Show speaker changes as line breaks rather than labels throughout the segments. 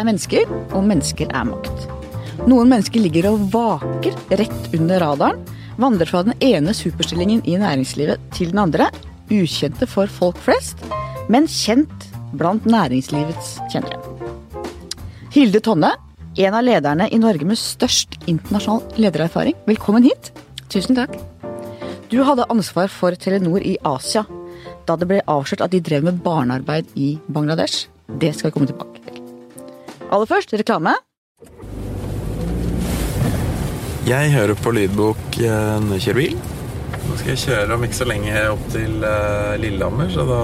er mennesker, og mennesker er makt. Noen mennesker ligger og vaker rett under radaren, vandrer fra den ene superstillingen i næringslivet til den andre, ukjente for folk flest, men kjent blant næringslivets kjennere. Hilde Tonne, en av lederne i Norge med størst internasjonal ledererfaring. Velkommen hit.
Tusen takk.
Du hadde ansvar for Telenor i Asia da det ble avslørt at de drev med barnearbeid i Bangladesh. Det skal vi komme tilbake til. Aller først reklame.
Jeg hører på lydbok eh, når jeg kjører bil. Nå skal jeg kjøre om ikke så lenge opp til eh, Lillehammer, så da,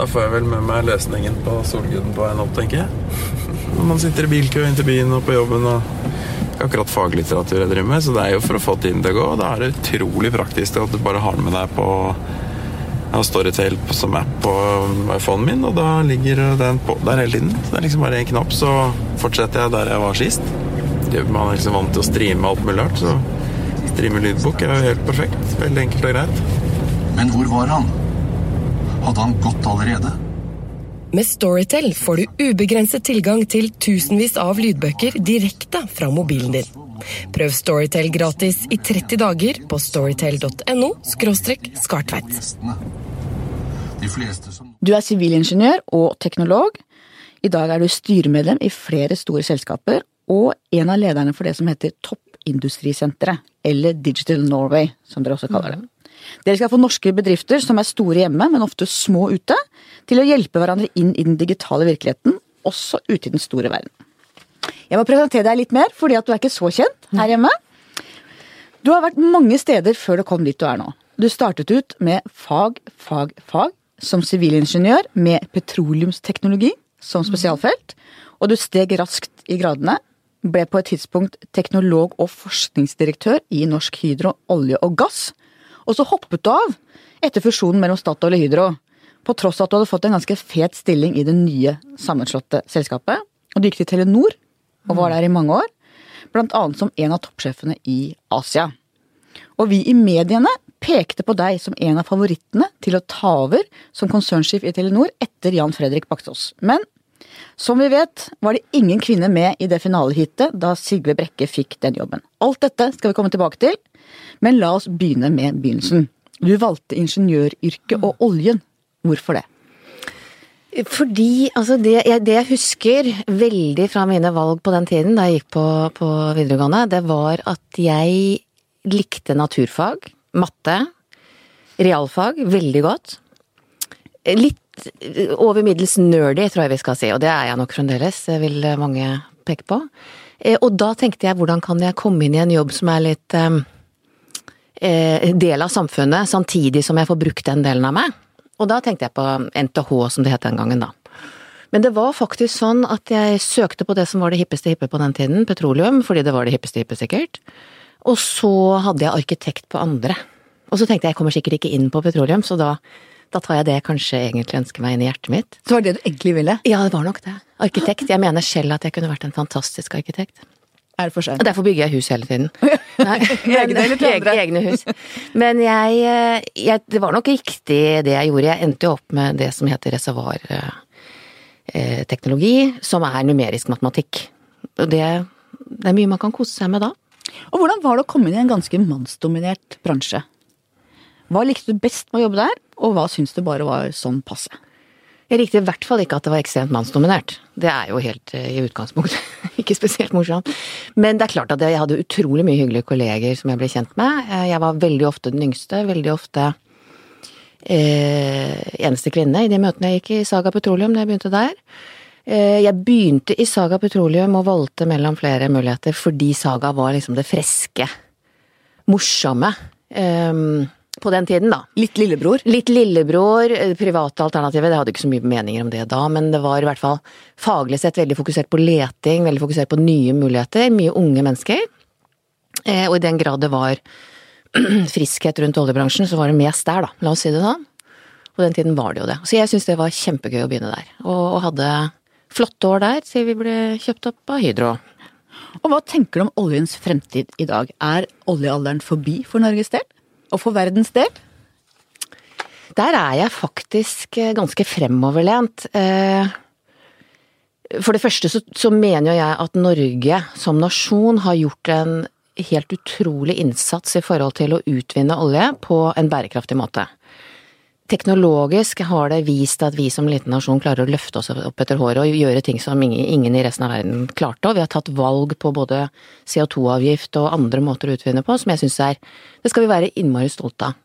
da får jeg vel med meg løsningen på Solguden på veien opp, tenker jeg. Når man sitter i bilkø inn til byen og på jobben og akkurat faglitteratur jeg driver med, så det er jo for å få tiden til å gå. og Da er det utrolig praktisk at du bare har den med deg på jeg har Storytel som app på iPhonen min, og da ligger den på der hele tiden. Så det er liksom bare en knapp, så fortsetter jeg der jeg var sist. Man er liksom vant til å streame alt mulig rart, så streame lydbok er jo helt perfekt. Veldig enkelt og greit.
Men hvor var han? Hadde han gått allerede?
Med Storytel får du ubegrenset tilgang til tusenvis av lydbøker direkte fra mobilen din. Prøv Storytel gratis i 30 dager på storytel.no skartveit.
De fleste som
Du er sivilingeniør og teknolog. I dag er du styremedlem i flere store selskaper og en av lederne for det som heter Toppindustrisenteret, eller Digital Norway, som dere også kaller det. Dere skal få norske bedrifter som er store hjemme, men ofte små ute, til å hjelpe hverandre inn i den digitale virkeligheten, også ute i den store verden. Jeg må presentere deg litt mer, fordi at du er ikke så kjent her hjemme. Du har vært mange steder før du kom dit du er nå. Du startet ut med fag, fag, fag som sivilingeniør med petroleumsteknologi som spesialfelt, og du steg raskt i gradene. Ble på et tidspunkt teknolog og forskningsdirektør i Norsk Hydro olje og gass. Og så hoppet du av etter fusjonen mellom Statoil og Hydro, på tross av at du hadde fått en ganske fet stilling i det nye sammenslåtte selskapet. Og du gikk til Telenor og var der i mange år, blant annet som en av toppsjefene i Asia. Og vi i mediene pekte på deg som en av favorittene til å ta over som konsernsjef i Telenor etter Jan Fredrik Baksås. Men som vi vet, var det ingen kvinne med i det finaleheatet da Sigve Brekke fikk den jobben. Alt dette skal vi komme tilbake til, men la oss begynne med begynnelsen. Du valgte ingeniøryrket og oljen. Hvorfor det?
Fordi altså det, jeg, det jeg husker veldig fra mine valg på den tiden, da jeg gikk på, på videregående, det var at jeg likte naturfag, matte, realfag veldig godt. Litt over middels nerdy, tror jeg vi skal si, og det er jeg nok fremdeles, vil mange peke på. Eh, Og da tenkte jeg hvordan kan jeg komme inn i en jobb som er litt eh, eh, del av samfunnet, samtidig som jeg får brukt den delen av meg. Og da tenkte jeg på NTH, som det het den gangen, da. Men det var faktisk sånn at jeg søkte på det som var det hippeste hippe på den tiden, petroleum, fordi det var det hippeste hippe, sikkert. Og så hadde jeg arkitekt på andre. Og så tenkte jeg jeg kommer sikkert ikke inn på petroleum, så da, da tar jeg det jeg kanskje egentlig ønsker meg inn i hjertet mitt.
Så var det det du egentlig ville?
Ja, det var nok det. Arkitekt. Jeg mener selv at jeg kunne vært en fantastisk arkitekt.
Er det for sent?
derfor bygger jeg hus hele tiden. Nei,
Egne eller til andre?
Egne hus. Men jeg, eh, jeg Det var nok riktig det jeg gjorde. Jeg endte jo opp med det som heter reservoarteknologi, som er numerisk matematikk. Og det, det er mye man kan kose seg med da.
Og hvordan var det å komme inn i en ganske mannsdominert bransje? Hva likte du best med å jobbe der, og hva syns du bare var sånn passe?
Jeg likte i hvert fall ikke at det var ekstremt mannsdominert. Det er jo helt eh, i utgangspunktet ikke spesielt morsomt. Men det er klart at jeg hadde utrolig mye hyggelige kolleger som jeg ble kjent med. Eh, Jeg var veldig ofte den yngste, veldig ofte eh, eneste kvinne i de møtene jeg gikk i Saga Petroleum da jeg begynte der. Eh, jeg begynte i Saga Petroleum og valgte mellom flere muligheter fordi Saga var liksom det friske, morsomme. Eh, på den tiden, da.
Litt lillebror?
Litt lillebror, eh, private alternativet, det hadde ikke så mye meninger om det da, men det var i hvert fall faglig sett veldig fokusert på leting, veldig fokusert på nye muligheter, mye unge mennesker. Eh, og i den grad det var friskhet rundt oljebransjen, så var det mest der, da, la oss si det sånn. På den tiden var det jo det. Så jeg syns det var kjempegøy å begynne der, og, og hadde flotte år der siden vi ble kjøpt opp av Hydro.
Og hva tenker du om oljens fremtid i dag? Er oljealderen forbi for Norges del? Og for verdens del?
Der er jeg faktisk eh, ganske fremoverlent. Eh, For det første så, så mener jo jeg at Norge som nasjon har gjort en helt utrolig innsats i forhold til å utvinne olje på en bærekraftig måte. Teknologisk har det vist at vi som liten nasjon klarer å løfte oss opp etter håret og gjøre ting som ingen i resten av verden klarte. Og vi har tatt valg på både CO2-avgift og andre måter å utvinne på som jeg syns er Det skal vi være innmari stolte av.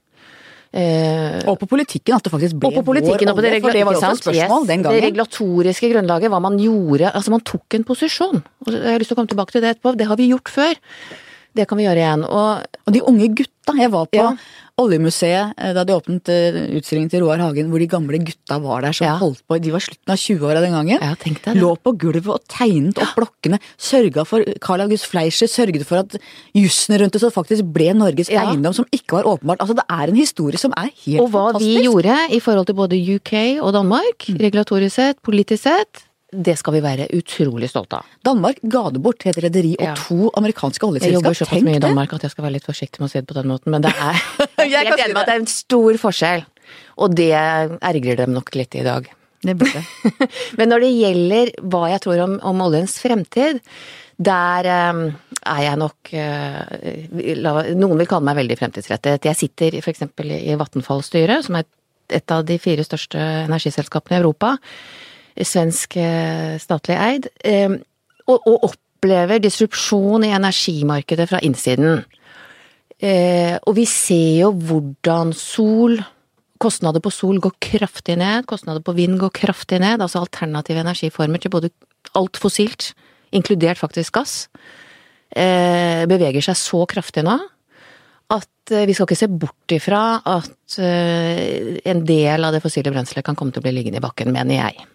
Eh, og på politikken, at det faktisk ble
og på politikken,
vår
og på det,
for det var også et spørsmål
yes,
den
Det regulatoriske grunnlaget, hva man gjorde Altså, man tok en posisjon. Jeg har lyst til å komme tilbake til det etterpå. Det har vi gjort før. Det kan vi gjøre igjen. Og
Og de unge gutta. Jeg var på
Ja.
Oljemuseet eh, da de åpnet eh, utstillingen til Roar Hagen, hvor de gamle gutta var der som
Ja.
holdt på. De var slutten av 20-åra den gangen.
Ja, tenk deg det.
Lå på gulvet og tegnet opp blokkene. Sørga for Carl August Fleischer sørget for at jussen rundt det så faktisk ble Norges
Ja.
eiendom, som ikke var åpenbart. Altså, det er en historie som er helt fantastisk.
Og hva
fantastisk.
vi gjorde i forhold til både UK og Danmark,
Mm.
regulatorisk sett, politisk sett, det skal vi være utrolig stolte av.
Danmark ga det bort til et rederi og
Ja.
to amerikanske
Jeg jobber
oljeselskap.
såpass mye i! Danmark at jeg skal være litt forsiktig med å si det på den måten, men det er
Jeg
Jeg
si det.
det er en stor forskjell, og det ergrer dem nok litt i dag.
Det burde.
Men når det gjelder hva jeg tror om, om oljens fremtid, der um, er jeg nok uh, la, Noen vil kalle meg veldig fremtidsrettet. Jeg sitter f.eks. i Vattenfall-styret, som er et av de fire største energiselskapene i Europa. Svensk eh, statlig eid. eh, og, og opplever disrupsjon i energimarkedet fra innsiden. Eh, og vi ser jo hvordan sol Kostnader på sol går kraftig ned, kostnader på vind går kraftig ned, altså alternative energiformer til både alt fossilt, inkludert faktisk gass, beveger seg så kraftig nå at vi skal ikke se bort ifra at en del av det fossile brenselet kan komme til å bli liggende i bakken, mener jeg.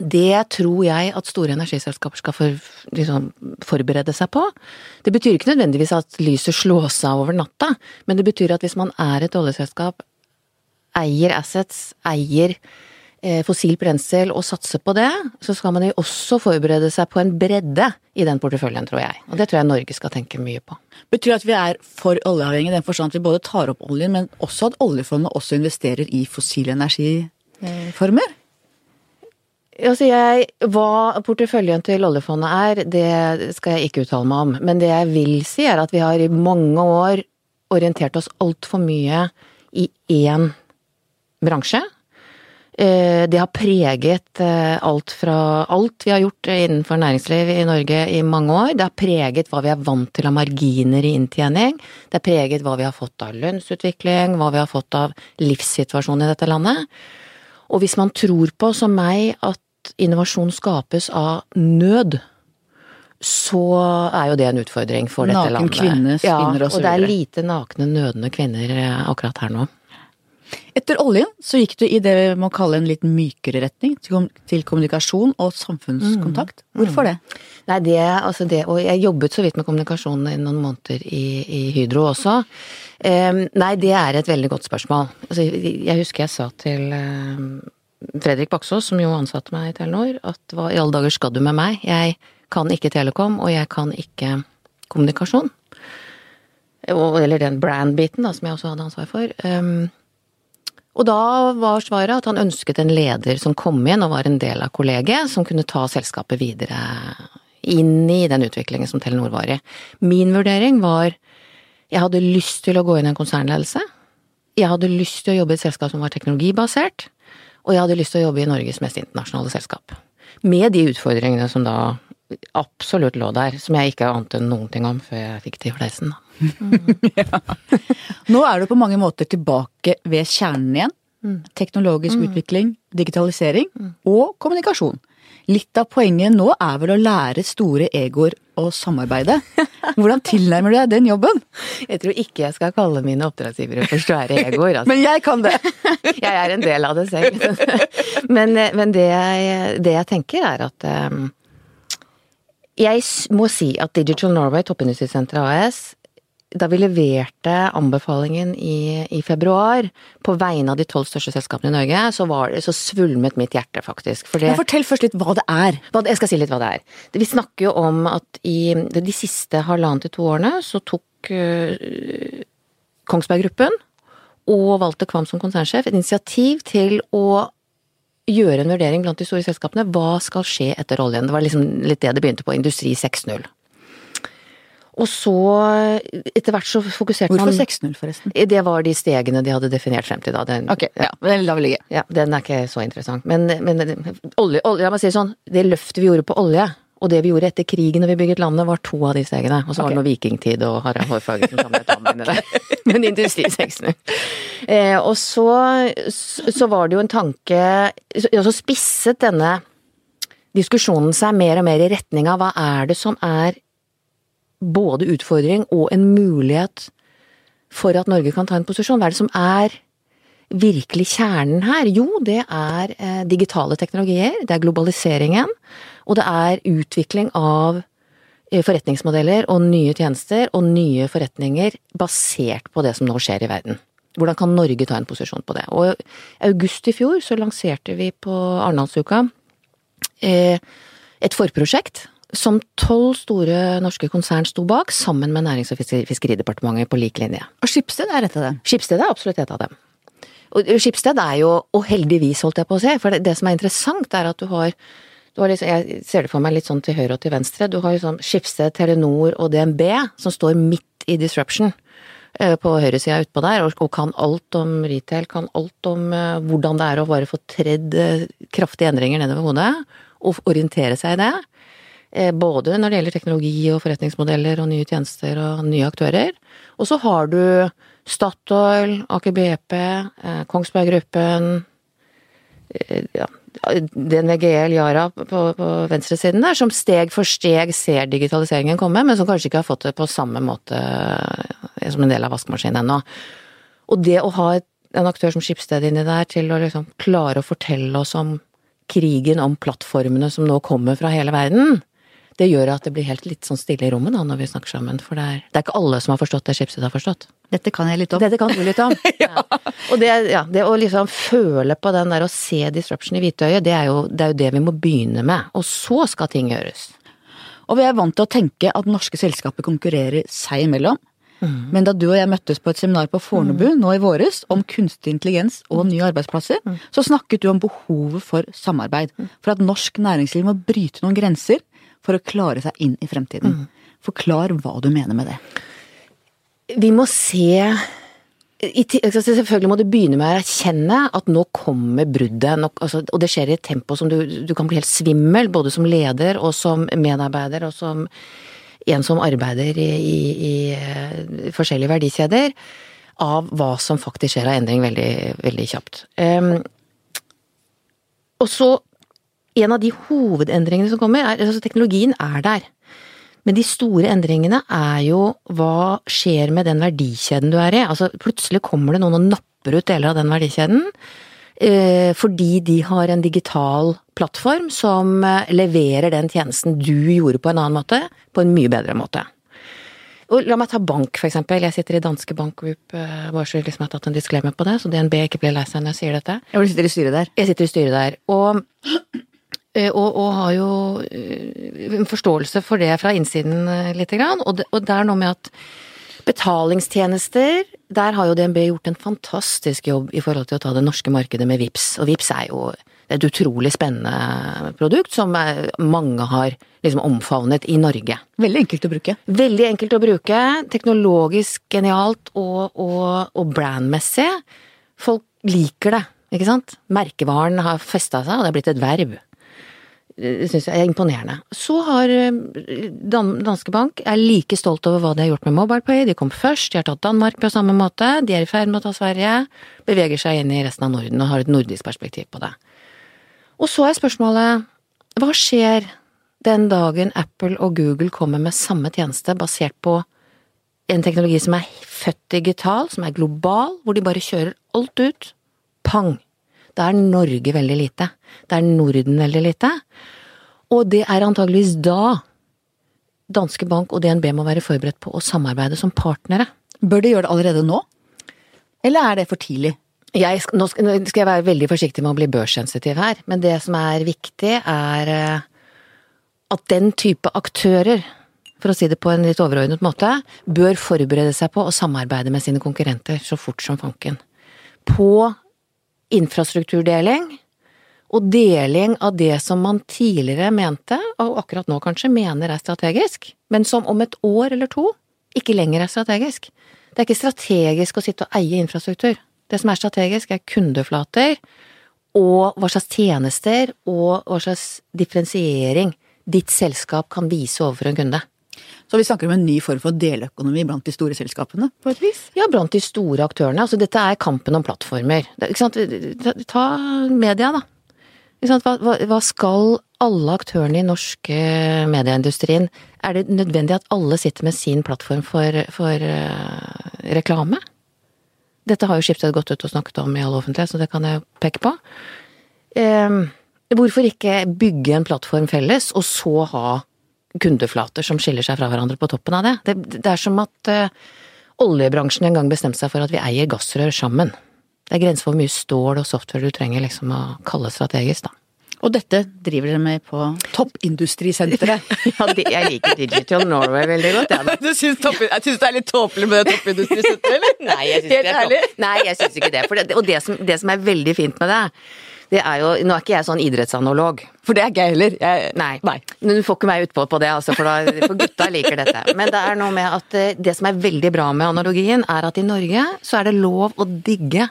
Det tror jeg at store energiselskaper skal for, liksom, forberede seg på. Det betyr ikke nødvendigvis at lyset slås av over natta, men det betyr at hvis man er et oljeselskap, eier assets, eier eh, fossilt brensel og satser på det, så skal man jo også forberede seg på en bredde i den porteføljen, tror jeg. Og det tror jeg Norge skal tenke mye på.
Betyr at vi er for oljeavhengige i den forstand at vi både tar opp oljen, men også at oljefondet også investerer i fossile energiformer?
Altså jeg, hva porteføljen til oljefondet er, det skal jeg ikke uttale meg om. Men det jeg vil si er at vi har i mange år orientert oss altfor mye i én bransje. Eh, Det har preget eh, alt fra alt vi har gjort innenfor næringsliv i Norge i mange år. Det har preget hva vi er vant til av marginer i inntjening. Det har preget hva vi har fått av lønnsutvikling, hva vi har fått av livssituasjonen i dette landet. Og hvis man tror på, som meg, at innovasjon skapes av nød, så er jo det en utfordring for dette
Naken
landet.
kvinne spinner
ja,
og så
og det er lite nakne, nødende kvinner eh, akkurat her nå.
Etter oljen så gikk du i det vi må kalle en litt mykere retning, til kommunikasjon og samfunnskontakt. Hvorfor det?
Nei, det, altså det, og jeg jobbet så vidt med kommunikasjon i noen måneder i, i Hydro også. Um, nei, det er et veldig godt spørsmål. Altså, jeg husker jeg sa til em, Fredrik Baksås, som jo ansatte meg i Telenor, at hva i alle dager skal du med meg? Jeg kan ikke telekom, og jeg kan ikke kommunikasjon. Eller den brand-biten, da, som jeg også hadde ansvar for. Um, og da var svaret at han ønsket en leder som kom inn og var en del av kollegiet, som kunne ta selskapet videre inn i den utviklingen som Telenor var i. Min vurdering var jeg hadde lyst til å gå inn i en konsernledelse. Jeg hadde lyst til å jobbe i et selskap som var teknologibasert. Og jeg hadde lyst til å jobbe i Norges mest internasjonale selskap. Med de utfordringene som da absolutt lå der, som jeg ikke ante noen ting om før jeg fikk til fleisen. da.
Nå er du på mange måter tilbake ved kjernen igjen. Teknologisk utvikling, digitalisering og kommunikasjon. Litt av poenget nå er vel å lære store egoer å samarbeide. Hvordan tilnærmer du deg den jobben?
Jeg tror ikke jeg skal kalle mine oppdragsgivere for svære egoer. Altså.
Men jeg kan det!
jeg er en del av det selv. men men det, jeg, det jeg tenker er at um, Jeg må si at Digital Norway, toppindustrisenteret AS, da vi leverte anbefalingen i, i februar på vegne av de tolv største selskapene i Norge, så, var det, så svulmet mitt hjerte, faktisk. For det,
fortell først litt hva det er.
hva- Jeg skal si litt hva det er. Vi snakker jo om at i de siste halvannet til to årene så tok uh, Kongsberg Gruppen og valgte Kvam som konsernsjef et initiativ til å gjøre en vurdering blant de store selskapene. Hva skal skje etter oljen? Det var liksom litt det det begynte på. Industri 6.0. Og så, etter hvert så fokuserte
Hvorfor
man
6-0, forresten?
Det var de stegene de hadde definert frem til da. Den,
Ok, ja, men la vi ligge.
ja, den er ikke så interessant. Men, men olje, olje, la meg si det sånn, det løftet vi gjorde på olje, og det vi gjorde etter krigen når vi bygget landet, var to av de stegene. Og så var det noe vikingtid og Harald Hårfagre som samlet damene der. Men industriseksene. Eh, og så, så var det jo en tanke så, så spisset denne diskusjonen seg mer og mer i retning av hva er det som er både utfordring og en mulighet for at Norge kan ta en posisjon? Hva er det som er virkelig kjernen her? Jo, det er eh, digitale teknologier, det er globaliseringen, og det er utvikling av eh, forretningsmodeller og nye tjenester og nye forretninger basert på det som nå skjer i verden. Hvordan kan Norge ta en posisjon på det? Og i august i fjor så lanserte vi på Arendalsuka eh, et forprosjekt som tolv store norske konsern sto bak, sammen med Nærings- og fiskeridepartementet på lik linje.
Og Skipsted er et av dem.
Skipsted er absolutt et av dem. Og Skipsted er jo, og heldigvis holdt jeg på å si, for det, det som er interessant er at du har, du har liksom, jeg ser det for meg litt sånn til høyre og til venstre, du har jo sånn Skipsted, Telenor og DNB som står midt i disruption eh, på høyresida utpå der, og, kan alt om retail, kan alt om eh, hvordan det er å bare få tredd eh, kraftige endringer nedover hodet, og orientere seg i det. Eh, Både når det gjelder teknologi og forretningsmodeller og nye tjenester og nye aktører. Og så har du Statoil, Aker BP, eh, Kongsberg Gruppen, eh, ja, DNVGL, Yara på, på venstresiden der, som steg for steg ser digitaliseringen komme, men som kanskje ikke har fått det på samme måte som en del av vaskemaskinen ennå. Og det å ha en aktør som Skipsted inni der til å liksom klare å fortelle oss om krigen om plattformene som nå kommer fra hele verden, det gjør at det blir helt litt sånn stille i rommet da når vi snakker sammen. For det er, det er ikke alle som har forstått det Schibsted har forstått.
Dette kan jeg litt om.
Dette kan du litt om. ja. Og det, ja, det å liksom føle på den der å se disruption i hvitøyet, det er, jo, det er jo det vi må begynne med. Og så skal ting gjøres.
Og vi er vant til å tenke at norske selskaper konkurrerer seg imellom. Men da du og jeg møttes på et seminar på Fornebu nå i våres om kunstig intelligens og nye arbeidsplasser, så snakket du om behovet for samarbeid. For at norsk næringsliv må bryte noen grenser for å klare seg inn i fremtiden. Forklar hva du mener med det.
Vi må se altså Selvfølgelig må du begynne med å erkjenne at nå kommer bruddet. Altså, og det skjer i et tempo som du, du kan bli helt svimmel, både som leder og som medarbeider og som en som arbeider i, i, i eh, forskjellige verdikjeder, av hva som faktisk skjer av endring veldig, veldig kjapt. Um, og så en av de hovedendringene som kommer, er altså teknologien er der. Men de store endringene er jo hva skjer med den verdikjeden du er i. Altså plutselig kommer det noen og napper ut deler av den verdikjeden. Eh, fordi de har en digital plattform som eh, leverer den tjenesten du gjorde på en annen måte, på en mye bedre måte. Og la meg ta bank, for eksempel. Jeg sitter i Danske Bank Group, eh, bare så liksom jeg har tatt en disklemme på det, så DNB ikke blir lei seg når jeg sier dette.
Ja, du sitter i styret der.
Jeg sitter i styret der, og, og, og har jo eh, en forståelse for det fra innsiden eh, lite grann. Og det, og det er noe med at betalingstjenester, der har jo DNB gjort en fantastisk jobb i forhold til å ta det norske markedet med VIPS. Og VIPS er jo et utrolig spennende produkt som eh, mange har liksom omfavnet i Norge.
Veldig enkelt å bruke.
Veldig enkelt å bruke, teknologisk genialt og, og, og brandmessig. Folk liker det, ikke sant? Merkevaren har festa seg, og det er blitt et verv. Det syns jeg er imponerende. Så har eh, Dan Danske Bank er like stolt over hva de har gjort med MobilePay. De kom først, de har tatt Danmark på samme måte, de er i ferd med å ta Sverige. Beveger seg inn i resten av Norden og har et nordisk perspektiv på det. Og så er spørsmålet, hva skjer den dagen Apple og Google kommer med samme tjeneste basert på en teknologi som er født digital, som er global, hvor de bare kjører alt ut. Pang! Da er Norge veldig lite. Da er Norden veldig lite. Og det er antageligvis da Danske Bank og DNB må være forberedt på å samarbeide som partnere.
Bør de gjøre det allerede nå? Eller er det for tidlig?
Jeg, sk- nå skal nå skal jeg være veldig forsiktig med å bli børssensitiv her, men det som er viktig, er eh, at den type aktører, for å si det på en litt overordnet måte, bør forberede seg på å samarbeide med sine konkurrenter så fort som fanken. På infrastrukturdeling og deling av det som man tidligere mente, og akkurat nå kanskje mener er strategisk, men som om et år eller to ikke lenger er strategisk. Det er ikke strategisk å sitte og eie infrastruktur. Det som er strategisk, er kundeflater og hva slags tjenester og hva slags differensiering ditt selskap kan vise overfor en kunde.
Så vi snakker om en ny form for deløkonomi blant de store selskapene, på et vis?
Ja, blant de store aktørene. Altså dette er kampen om plattformer. Ta media, da. Hva, skal alle aktørene i norsk eh, medieindustrien Er det nødvendig at alle sitter med sin plattform for, for uh, reklame? Dette har jo Skipsted gått ut og snakket om i all offentlighet, så det kan jeg peke på. Um, hvorfor ikke bygge en plattform felles, og så ha kundeflater som skiller seg fra hverandre på toppen av det. Det, det er som at uh, oljebransjen en gang bestemte seg for at vi eier gassrør sammen. Det er grenser for hvor mye stål og software du trenger liksom å kalle strategisk, da.
Og dette driver dere med på Toppindustrisenteret.
ja, det, jeg liker Digital Norway veldig godt, jeg. Ja,
du syns, topp, jeg syns det er litt tåpelig med det Toppindustrisenteret, eller?
Nei, jeg syns ikke det. Det. Det, og det som, det som er veldig fint med det, det er jo Nå er ikke jeg sånn idrettsanalog.
For det er ikke jeg heller. Jeg,
nei. nei. Du får ikke meg utpå på det, altså, for, da, for gutta liker dette. Men det er noe med at eh, det som er veldig bra med analogien, er at i Norge så er det lov å digge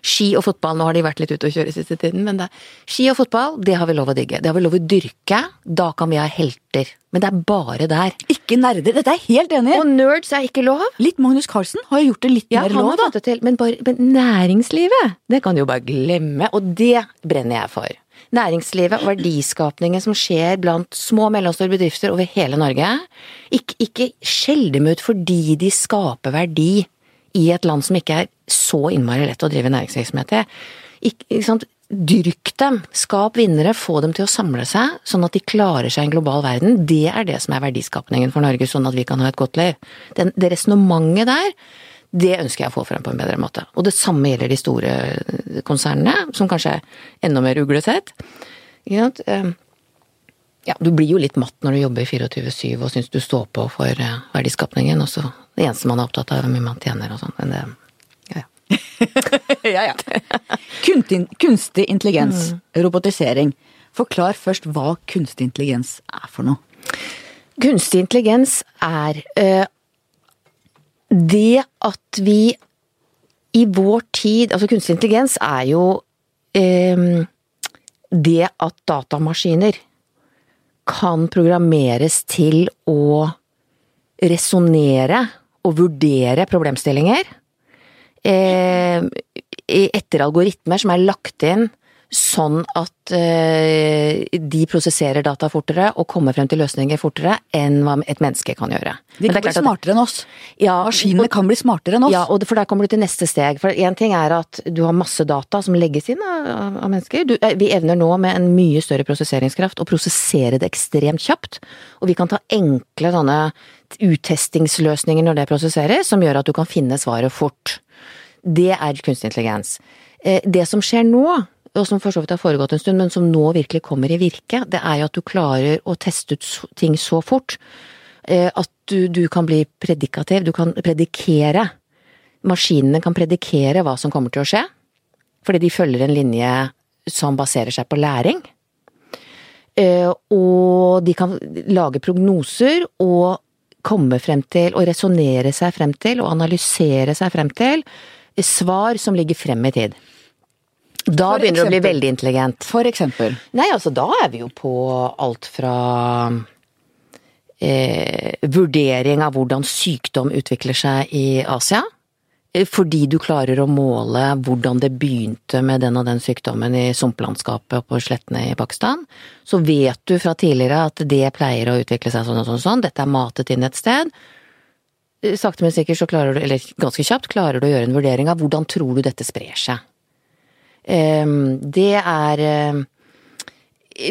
Ski og fotball, nå har de vært litt ute å kjøre siste tiden, men det, ski og fotball, det har vi lov å digge. Det har vi lov å dyrke. Da kan vi ha helter. Men det er bare der.
Ikke nerder, dette er jeg helt enig
i. Og nerds er ikke lov.
Litt Magnus Carlsen har jo gjort det litt
ja,
mer lov,
da. Til, men, bare, men næringslivet, det kan du jo bare glemme. Og det brenner jeg for. Næringslivet og verdiskapningen som skjer blant små og mellomstore bedrifter over hele Norge. Ikke, ikke skjell dem ut fordi de skaper verdi i et land som ikke er så innmari lett å drive næringsvirksomhet i. Ikke, ikke? Dyrk dem, skap vinnere, få dem til å samle seg, sånn at de klarer seg i en global verden. Det er det som er verdiskapningen for Norge, sånn at vi kan ha et godt liv. Den, det resonnementet der, det ønsker jeg å få frem på en bedre måte. Og det samme gjelder de store konsernene, som kanskje er enda mer uglesett. Ehm, ja, du blir jo litt matt når du jobber 24-7 og syns du står på for eh, verdiskapningen, og så det eneste man er opptatt av, er hvor mye man tjener og sånn. Men det
ja, ja. Kunstig, kunstig intelligens, mm. robotisering. Forklar først hva kunstig intelligens er for noe.
Kunstig intelligens er øh, det at vi i vår tid Altså kunstig intelligens er jo øh, det at datamaskiner kan programmeres til å resonnere og vurdere problemstillinger eh, etter algoritmer som er lagt inn sånn at eh, de prosesserer data fortere og kommer frem til løsninger fortere enn hva et menneske kan gjøre.
De kan bli smartere enn oss. Ja, Maskinene og, kan bli smartere enn oss.
Ja, og for der kommer du til neste steg. For én ting er at du har masse data som legges inn av, av mennesker. Du, eh, vi evner nå med en mye større prosesseringskraft å prosessere det ekstremt kjapt. Og vi kan ta enkle sånne uttestingsløsninger når det prosesseres, som gjør at du kan finne svaret fort. Det er kunstig intelligens. Eh, det som skjer nå, og som for så vidt har foregått en stund, men som nå virkelig kommer i virke, det er jo at du klarer å teste ut ting så fort eh, at du, du kan bli predikativ, du kan predikere. Maskinene kan predikere hva som kommer til å skje, fordi de følger en linje som baserer seg på læring. Eh, og de kan lage prognoser og komme frem til, og resonnere seg frem til, og analysere seg frem til svar som ligger frem i tid. Da For begynner du å bli veldig intelligent.
For eksempel?
Nei, altså da er vi jo på alt fra eh, vurdering av hvordan sykdom utvikler seg i Asia. Eh, fordi du klarer å måle hvordan det begynte med den og den sykdommen i sumplandskapet og på slettene i Pakistan, så vet du fra tidligere at det pleier å utvikle seg sånn og sånn og sånn, dette er matet inn et sted. Eh, sakte, men sikkert så klarer du, eller ganske kjapt, klarer du å gjøre en vurdering av hvordan tror du dette sprer seg. Ehm, det er eh,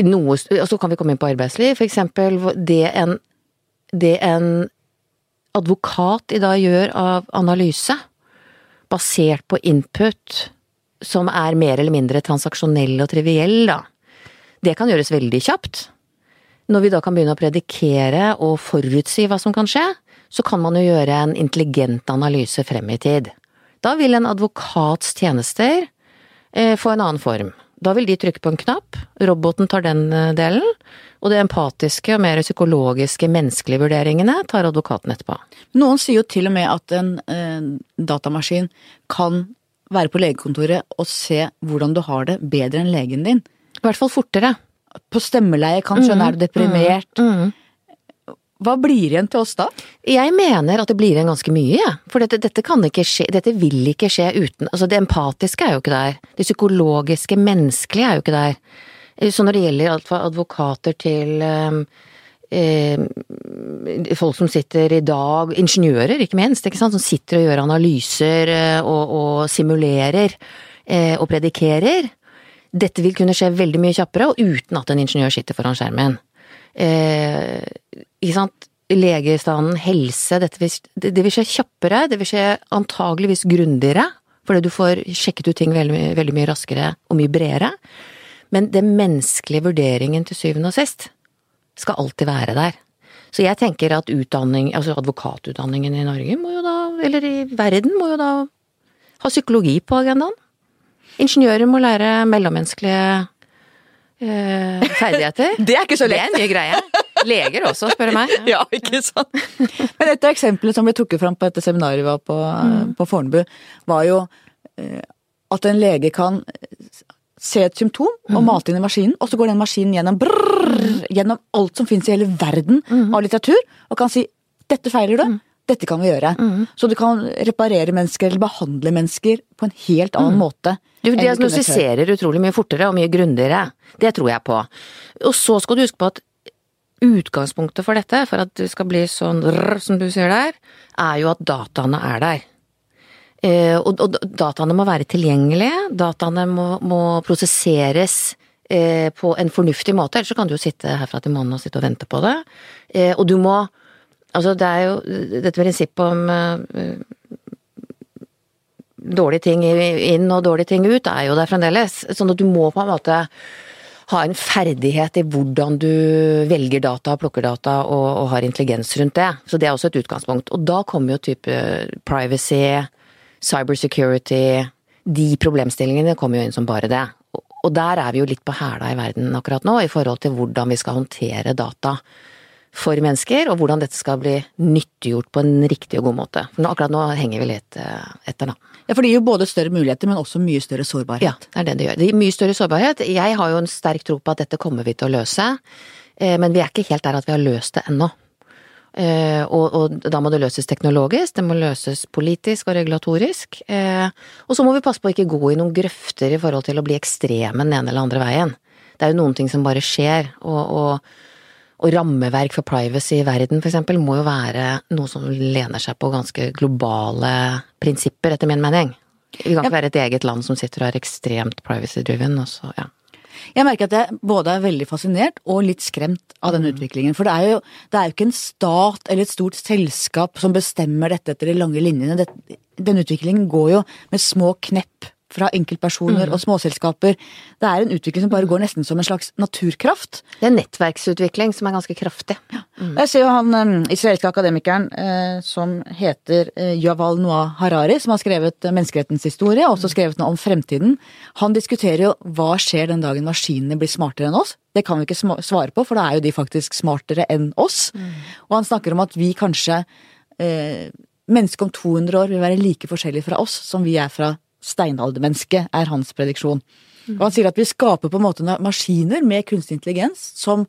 noe Og så kan vi komme inn på arbeidsliv, for eksempel det en, det en advokat i dag gjør av analyse, basert på input som er mer eller mindre transaksjonell og triviell, da, det kan gjøres veldig kjapt. Når vi da kan begynne å predikere og forutsi hva som kan skje, så kan man jo gjøre en intelligent analyse frem i tid. Da vil en advokats tjenester eh, få en annen form. Da vil de trykke på en knapp, roboten tar den eh, delen, og det empatiske og mer psykologiske, menneskelige vurderingene tar advokaten etterpå.
Noen sier jo til og med at en eh, datamaskin kan være på legekontoret og se hvordan du har det bedre enn legen din.
I hvert fall fortere.
På stemmeleie kan skjønne er du deprimert.
Mm.
Hva blir igjen til oss da?
Jeg mener at det blir igjen ganske mye, jeg. For dette, dette kan ikke skje, dette vil ikke skje uten Altså, det empatiske er jo ikke der. Det psykologiske, menneskelige er jo ikke der. Så når det gjelder alt fra advokater til eh, eh, folk som sitter i dag, ingeniører ikke minst, ikke som sitter og gjør analyser eh, og, og simulerer eh, og predikerer. Dette vil kunne skje veldig mye kjappere, og uten at en ingeniør sitter foran skjermen. Eh, ikke sant? Legestanden, helse, dette vil, det vil skje kjappere, det vil skje antageligvis grundigere, fordi du får sjekket ut ting veldig, veldig mye raskere og mye bredere. Men den menneskelige vurderingen til syvende og sist skal alltid være der. Så jeg tenker at utdanning, altså advokatutdanningen i Norge må jo da, eller i verden, må jo da ha psykologi på agendaen. Ingeniører må lære mellommenneskelige eh, ferdigheter.
Det er ikke så lett!
Det er en ny greie. Leger også, spør du meg.
Ja, ikke sant? Men et av eksemplene som ble trukket fram på dette seminaret vi var på, på Fornebu, var jo eh, at en lege kan se et symptom og mate inn i maskinen, og så går den maskinen gjennom, brrr, gjennom alt som finnes i hele verden av litteratur, og kan si 'dette feiler du', dette kan vi gjøre. Så du kan reparere mennesker eller behandle mennesker på en helt annen måte.
Du diagnostiserer utrolig mye fortere og mye grundigere. Det tror jeg på. Og så skal du huske på at utgangspunktet for dette, for at det skal bli sånn rrr, som du sier der, er jo at dataene er der. Eh, og, og dataene må være tilgjengelige, dataene må, må prosesseres eh, på en fornuftig måte, ellers så kan du jo sitte herfra til månen og sitte og vente på det. Eh, og du må Altså, det er jo dette prinsippet om dårlige ting inn og dårlige ting ut er jo der fremdeles. Sånn at du må på en måte ha en ferdighet i hvordan du velger data, plukker data og, og har intelligens rundt det. Så det er også et utgangspunkt. Og da kommer jo type privacy, cybersecurity De problemstillingene kommer jo inn som bare det. Og- der er vi jo litt på hæla i verden akkurat nå, i forhold til hvordan vi skal håndtere data for mennesker, og hvordan dette skal bli nyttiggjort på en riktig og god måte. For nå, akkurat nå henger vi litt eh, etter, da.
Ja, for det gir jo både større muligheter, men også mye større sårbarhet.
Ja, det er det det gjør. Det gir mye større sårbarhet. Jeg har jo en sterk tro på at dette kommer vi til å løse, eh, men vi er ikke helt der at vi har løst det ennå. Eh, Og, og da må det løses teknologisk, det må løses politisk og regulatorisk. eh, Og så må vi passe på å ikke gå i noen grøfter i forhold til å bli ekstreme den ene eller andre veien. Det er jo noen ting som bare skjer, og, og, og rammeverk for privacy i verden for eksempel må jo være noe som lener seg på ganske globale prinsipper, etter min mening. Vi kan ikke være et eget land som sitter og er ekstremt privacy-driven, og så, ja.
Jeg merker at jeg både er veldig fascinert og litt skremt av den utviklingen. For det er, jo, det er jo ikke en stat eller et stort selskap som bestemmer dette etter de lange linjene. Den utviklingen går jo med små knepp fra enkeltpersoner og småselskaper. Det er en utvikling som bare går nesten som en slags naturkraft.
Det er nettverksutvikling som er ganske kraftig.
Og Jeg ser jo han um, israelske akademikeren eh, som heter eh, Yaval Noah Harari, som har skrevet eh, menneskerettens historie, og også skrevet noe om fremtiden. Han diskuterer jo hva skjer den dagen maskinene blir smartere enn oss. Det kan vi ikke svare på, for da er jo de faktisk smartere enn oss. Og han snakker om at vi kanskje eh, Mennesket om 200 år vil være like forskjellige fra oss som vi er fra steinaldermennesket, er hans prediksjon. Og han sier at vi skaper på en måte maskiner med kunstig intelligens som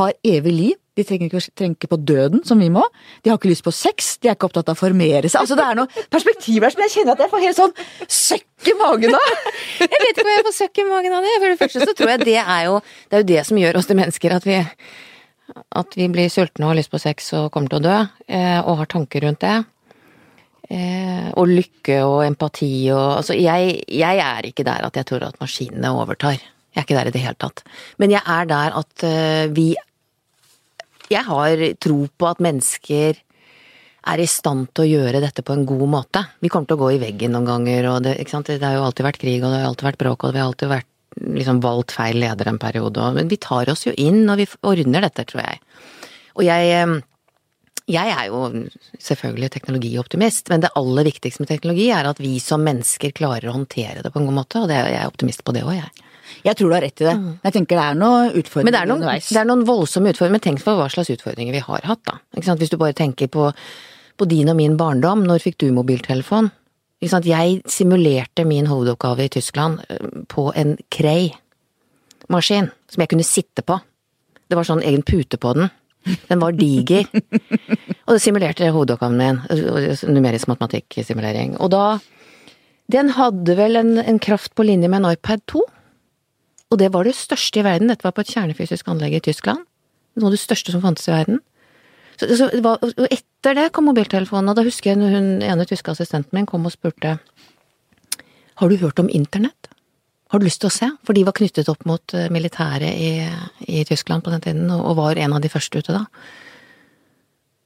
har evig liv. De trenger ikke, å tenke på døden, som vi må. De har ikke lyst på sex, de er ikke opptatt av å formere seg. Altså, det er noen perspektiv her som jeg kjenner at jeg får helt sånn søkk i magen av.
Jeg vet ikke hva jeg får søkk i magen av det. For det første så tror jeg det er jo det, er jo det som gjør oss til mennesker, at vi, at vi blir sultne og har lyst på sex og kommer til å dø, eh, og har tanker rundt det. Eh, og lykke og empati og Altså, jeg, jeg er ikke der at jeg tror at maskinene overtar. Jeg er ikke der i det hele tatt. Men jeg er der at uh, vi Jeg har tro på at mennesker er i stand til å gjøre dette på en god måte. Vi kommer til å gå i veggen noen ganger, og det, det har jo alltid vært krig, og det har alltid vært bråk, og vi har alltid vært liksom valgt feil leder en periode, og, men vi tar oss jo inn, og vi ordner dette, tror jeg. Og jeg eh, jeg er jo selvfølgelig teknologioptimist, men det aller viktigste med teknologi er at vi som mennesker klarer å håndtere det på en god måte, og det er, jeg er optimist på det òg, jeg.
Jeg tror du har rett i det. Jeg tenker det er noen
Men
utfordringer
det er, noen,
underveis.
det er noen voldsomme utfordringer. Men tenk på hva slags utfordringer vi har hatt, da. Hvis du bare tenker på, på din og min barndom. Når fikk du mobiltelefon? Jeg simulerte min hovedoppgave i Tyskland eh, på en Cray-maskin som jeg kunne sitte på. Det var sånn egen pute på den. Den var diger. og det simulerte hovedoppgaven min. Numerisk matematikksimulering. Og da Den hadde vel en, en kraft på linje med en iPad 2. Og det var det største i verden. Dette var på et kjernefysisk anlegg i Tyskland. Noe av det største som fantes i verden. Så, så og etter det kom mobiltelefonen, og da husker jeg hun ene tyske assistenten min kom og spurte Har du hørt om internett? Har du lyst til å se? For de var knyttet opp mot eh, militæret i, i Tyskland på den tiden, og og var en av de første ute da.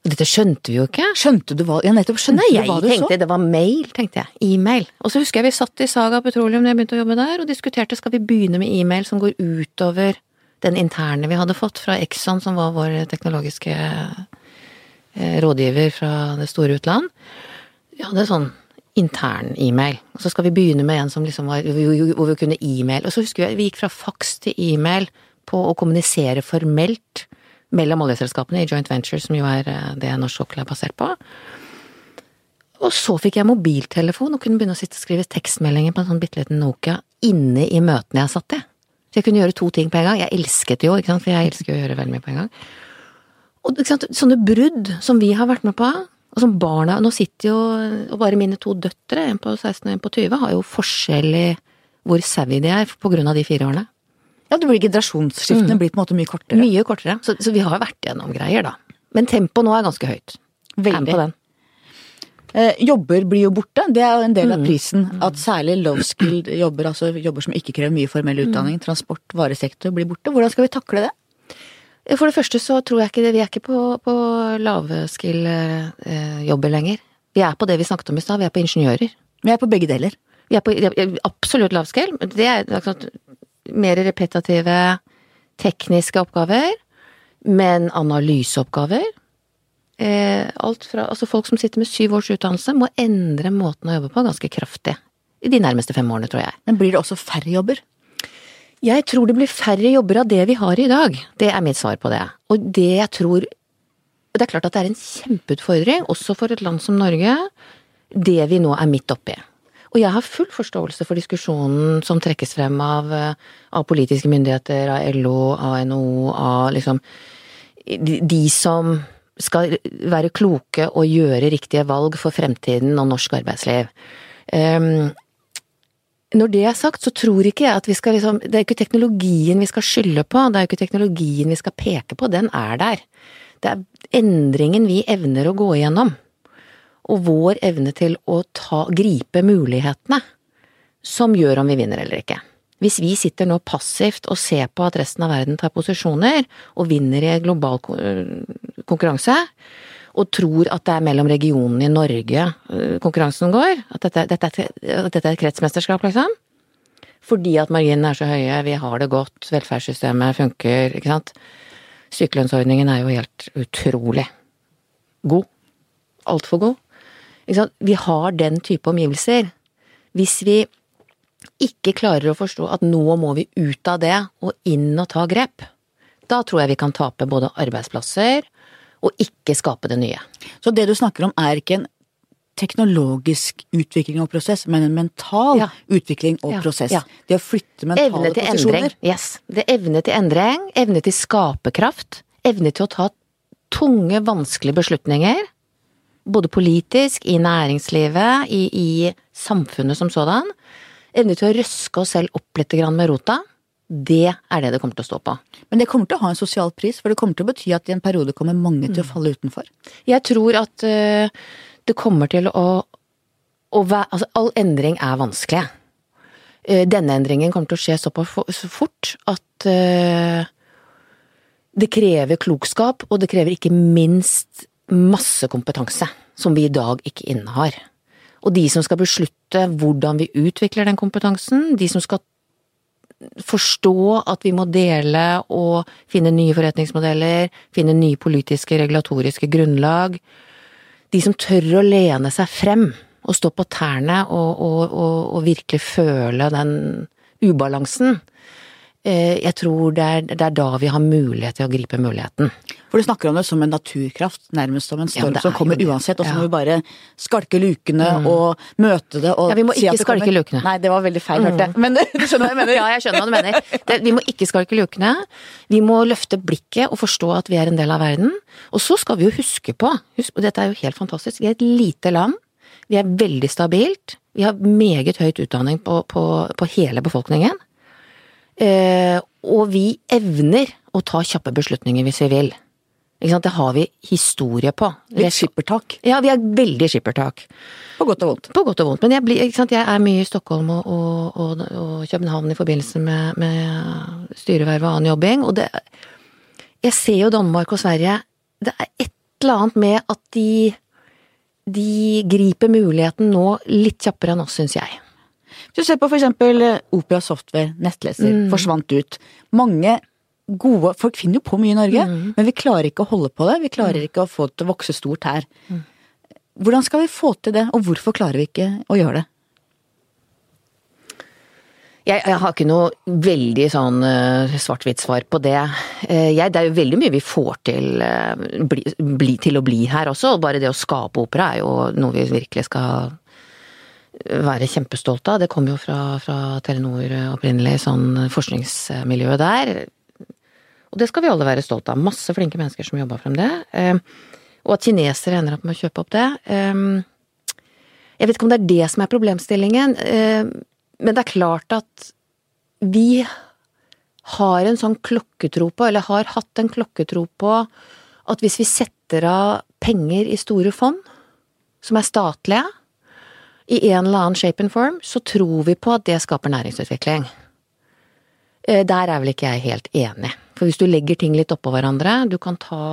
Dette skjønte vi jo ikke.
Skjønte du hva Ja, nettopp. Skjønte
Nei,
du hva du
tenkte
så?
det var mail, tenkte jeg. E-mail. Og så husker jeg vi satt i Saga Petroleum da jeg begynte å jobbe der, og diskuterte skal vi begynne med e-mail som går utover den interne vi hadde fått fra Exxon, som var vår teknologiske eh, rådgiver fra det store utland. Vi hadde sånn intern e-mail. Og så skal vi begynne med en som liksom var hvor vi kunne e-mail. Og så husker jeg vi gikk fra faks til e-mail på å kommunisere formelt mellom oljeselskapene i joint venture, som jo er eh, det norsk sokkel er basert på. Og så fikk jeg mobiltelefon og kunne begynne å skrive tekstmeldinger på en sånn bitte liten Nokia inne i møtene jeg satt i. Så jeg kunne gjøre to ting på en gang. Jeg elsket jo, ikke sant, for jeg elsker å gjøre veldig mye på en gang. Og sånne brudd som vi har vært med på, og som barna Nå sitter jo Og bare mine to døtre, en på 16 og en på 20, har jo forskjell i hvor savvy de er på grunn av de fire årene.
Ja, det blir generasjonsskiftene blir på en måte mye kortere.
Mye kortere. Så, så vi har vært gjennom greier, da. Men tempoet nå er ganske høyt.
Veldig.
på den.
Eh, jobber blir jo borte, det er jo en
Mm.
del av prisen. At særlig low skilled jobber, altså jobber som ikke krever mye formell
Mm.
utdanning, transport, varesektor, blir borte. Hvordan skal vi takle det?
For det første så tror jeg ikke det, vi er ikke på, på lavskill-jobber lenger. Vi er på det vi snakket om i stad, vi er på ingeniører.
Vi er på begge deler.
Vi er på absolutt lavskill, det er mer repetitive, tekniske oppgaver, men analyseoppgaver. Eh, alt fra, altså folk som sitter med syv års utdannelse må endre måten å jobbe på ganske kraftig. I de nærmeste fem årene, tror jeg.
Men blir det også færre jobber?
Jeg tror det blir færre jobber av det vi har i dag. Det er mitt svar på det. Og det jeg tror Det er klart at det er en kjempeutfordring, også for et land som Norge, det vi nå er midt oppi. Og jeg har full forståelse for diskusjonen som trekkes frem av, eh, av politiske myndigheter, av LO, av NHO, av liksom de, som skal være kloke og gjøre riktige valg for fremtiden og norsk arbeidsliv. Um, når det er sagt, så tror ikke jeg at vi skal liksom Det er ikke teknologien vi skal skylde på, det er ikke teknologien vi skal peke på, den er der. Det er endringen vi evner å gå igjennom, og vår evne til å ta, gripe mulighetene, som gjør om vi vinner eller ikke. Hvis vi sitter nå passivt og ser på at resten av verden tar posisjoner, og vinner i global konkurranse, og tror at det er mellom regionene i Norge øh, konkurransen går, at dette, dette, at dette er et kretsmesterskap, liksom. Fordi at marginene er så høye, vi har det godt, velferdssystemet funker, ikke sant. Sykelønnsordningen er jo helt utrolig god. Altfor god. Ikke sant? Vi har den type omgivelser. Hvis vi ikke klarer å forstå at nå må vi ut av det og inn og ta grep, da tror jeg vi kan tape både arbeidsplasser og ikke skape det nye.
Så det du snakker om er ikke en teknologisk utvikling og prosess, men en mental
Ja.
utvikling og
Ja,
prosess.
ja.
Det å flytte mentale
Evne til
posisjoner.
endring. Yes. Det er evne til endring, evne til skaperkraft, evne til å ta tunge, vanskelige beslutninger. Både politisk, i næringslivet, i, i samfunnet som sådan. Evne til å røske oss selv opp litt med rota. Det er det det kommer til å stå på.
Men det kommer til å ha en sosial pris, for det kommer til å bety at i en periode kommer mange
Mm.
til å falle utenfor.
Jeg tror at eh, det kommer til å, å være Altså, all endring er vanskelig. Eh, denne endringen kommer til å skje såpass så fort at eh, det krever klokskap, og det krever ikke minst masse kompetanse, som vi i dag ikke innehar. Og de som skal beslutte hvordan vi utvikler den kompetansen, de som skal forstå at vi må dele og finne nye forretningsmodeller, finne nye politiske, regulatoriske grunnlag. De som tør å lene seg frem og stå på tærne og, og, og, og virkelig føle den ubalansen, eh, jeg tror det er, det er da vi har mulighet til å gripe muligheten.
For du snakker om det som en naturkraft, nærmest som en storm
ja,
som
er
kommer uansett, og så.
Mm.
må vi bare skalke lukene og møte det og
Ja, vi må
si
ikke
kommer.
skalke lukene. Mm.
Nei, det var veldig feil, hørte jeg. Men du skjønner hva jeg mener?
Ja, jeg skjønner hva du mener. Det, vi må ikke skalke lukene. Vi må løfte blikket og forstå at vi er en del av verden. Og så skal vi jo huske på, husk, og dette er jo helt fantastisk, vi er et lite land. Vi er veldig stabilt. Vi har meget høyt utdanning på, på, på hele befolkningen. Eh, og vi evner å ta kjappe beslutninger hvis vi vil. Det har vi historie på.
Litt skippertak.
Ja, vi har veldig skippertak.
På godt og vondt.
På godt og vondt. Men jeg, blir, jeg er mye i Stockholm og, og, og, og København i forbindelse med, med styreverv og annen jobbing, og det Jeg ser jo Danmark og Sverige. Det er et eller annet med at de de griper muligheten nå litt kjappere enn oss, syns jeg.
Hvis du ser på for eksempel eh, Opera Software, nettleser,
Mm.
forsvant ut. Mange gode Folk finner jo på mye i Norge,
Mm.
men vi klarer ikke å holde på det. Vi klarer ikke å få det til å vokse stort her.
Mm.
Hvordan skal vi få til det, og hvorfor klarer vi ikke å gjøre det?
Jeg, jeg har ikke noe veldig sånn uh, svart-hvitt-svar på det. Uh, jeg, det er jo veldig mye vi får til, uh, bli, bli, til å bli her også. Bare det å skape opera er jo noe vi virkelig skal være kjempestolte av. Det kommer jo fra, fra Telenor opprinnelig, sånn forskningsmiljø der. Og det skal vi alle være stolte av. Masse flinke mennesker som jobba frem det. Eh, og at kinesere ender opp med å kjøpe opp det. Eh, jeg vet ikke om det er det som er problemstillingen. Eh, men det er klart at vi har en sånn klokketro på, eller har hatt en klokketro på, at hvis vi setter av penger i store fond, som er statlige, i en eller annen shape and form, så tror vi på at det skaper næringsutvikling. Eh, Der er vel ikke jeg helt enig. For hvis du legger ting litt oppå hverandre, du kan ta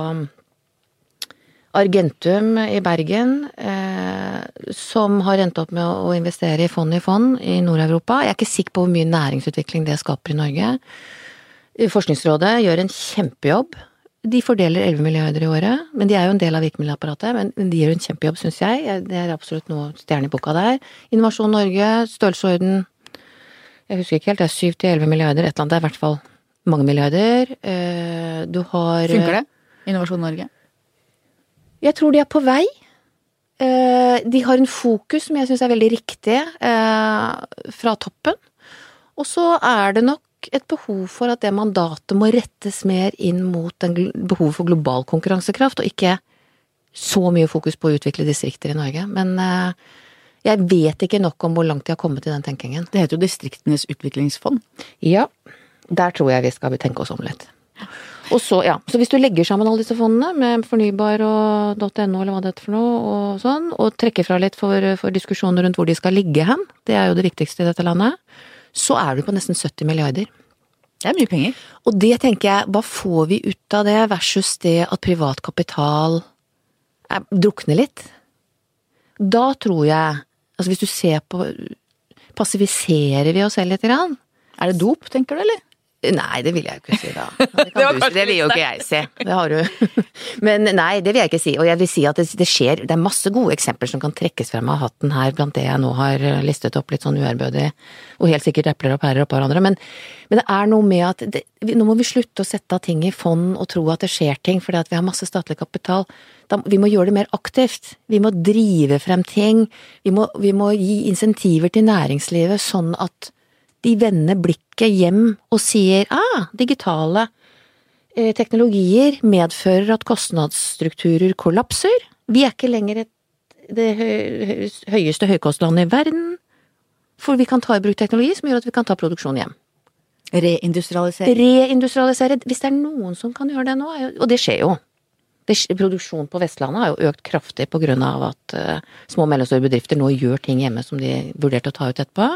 Argentum i Bergen, eh, som har endt opp med å investere i fond i fond i Nord-Europa. Jeg er ikke sikker på hvor mye næringsutvikling det skaper i Norge. Forskningsrådet gjør en kjempejobb. De fordeler 11 milliarder i året, men de er jo en del av virkemiddelapparatet. Men de gjør en kjempejobb, syns jeg. Det er absolutt noe stjerne i boka der. Innovasjon Norge, størrelsesorden Jeg husker ikke helt, det er 7 til 11 milliarder, et eller annet. Det er i hvert fall mange milliarder. Eh, Du har
Funker det? Innovasjon Norge?
Jeg tror de er på vei. Eh, De har en fokus som jeg syns er veldig riktig eh, fra toppen. Og så er det nok et behov for at det mandatet må rettes mer inn mot den behovet for global konkurransekraft, og ikke så mye fokus på å utvikle distrikter i Norge. Men eh, jeg vet ikke nok om hvor langt de har kommet i den tenkingen.
Det heter jo Distriktenes utviklingsfond.
Ja, der tror jeg vi skal tenke oss om litt. Og så, ja, så hvis du legger sammen alle disse fondene med fornybar og .no eller hva det heter for noe, og sånn, og trekker fra litt for, for diskusjoner rundt hvor de skal ligge hen, det er jo det viktigste i dette landet, så er du på nesten 70 milliarder.
Det er mye penger.
Og det tenker jeg, hva får vi ut av det versus det at privat kapital er, drukner litt? Da tror jeg, altså hvis du ser på Passiviserer vi oss selv lite grann?
Er det dop, tenker du, eller?
Nei, det vil jeg jo ikke si da. Det, kan du, det vil jo ikke jeg si. Det har du. Men nei, det vil jeg ikke si. Og jeg vil si at det, det skjer, det er masse gode eksempler som kan trekkes frem av hatten her blant det jeg nå har listet opp litt sånn uærbødig, og helt sikkert epler og pærer oppå hverandre. Men, men det er noe med at det, nå må vi slutte å sette av ting i fond og tro at det skjer ting fordi at vi har masse statlig kapital. Da, vi må gjøre det mer aktivt. Vi må drive frem ting. Vi må, vi må gi insentiver til næringslivet sånn at de vender blikket hjem og sier ah, digitale eh, teknologier medfører at kostnadsstrukturer kollapser. Vi er ikke lenger et, det hø- høyeste høykostlandet i verden, for vi kan ta i bruk teknologi som gjør at vi kan ta produksjon hjem.
Reindustrialisere.
Reindustrialisere. Hvis det er noen som kan gjøre det nå, og det skjer jo. Produksjonen på Vestlandet har jo økt kraftig på grunn av at eh, små og mellomstore bedrifter nå gjør ting hjemme som de vurderte å ta ut etterpå.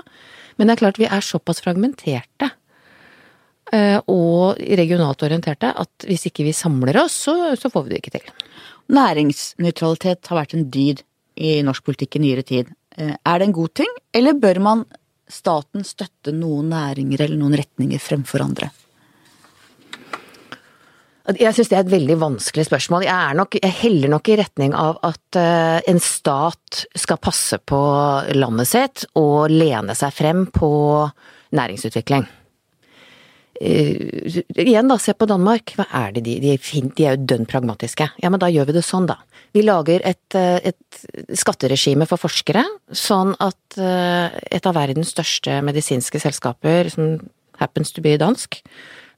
Men det er klart vi er såpass fragmenterte eh, og regionalt orienterte at hvis ikke vi samler oss, så, så får vi det ikke til.
Næringsnøytralitet har vært en dyd i norsk politikk i nyere tid. Eh, Er det en god ting, eller bør man staten støtte noen næringer eller noen retninger fremfor andre?
Jeg syns det er et veldig vanskelig spørsmål. Jeg, nok, jeg heller nok i retning av at eh, en stat skal passe på landet sitt og lene seg frem på næringsutvikling. Uh, igjen da, se på Danmark. Hva er det de De er, fint, de er jo dønn pragmatiske. Ja, men da gjør vi det sånn, da. Vi lager et, eh, et skatteregime for forskere, sånn at et av verdens største medisinske selskaper, som happens to be dansk,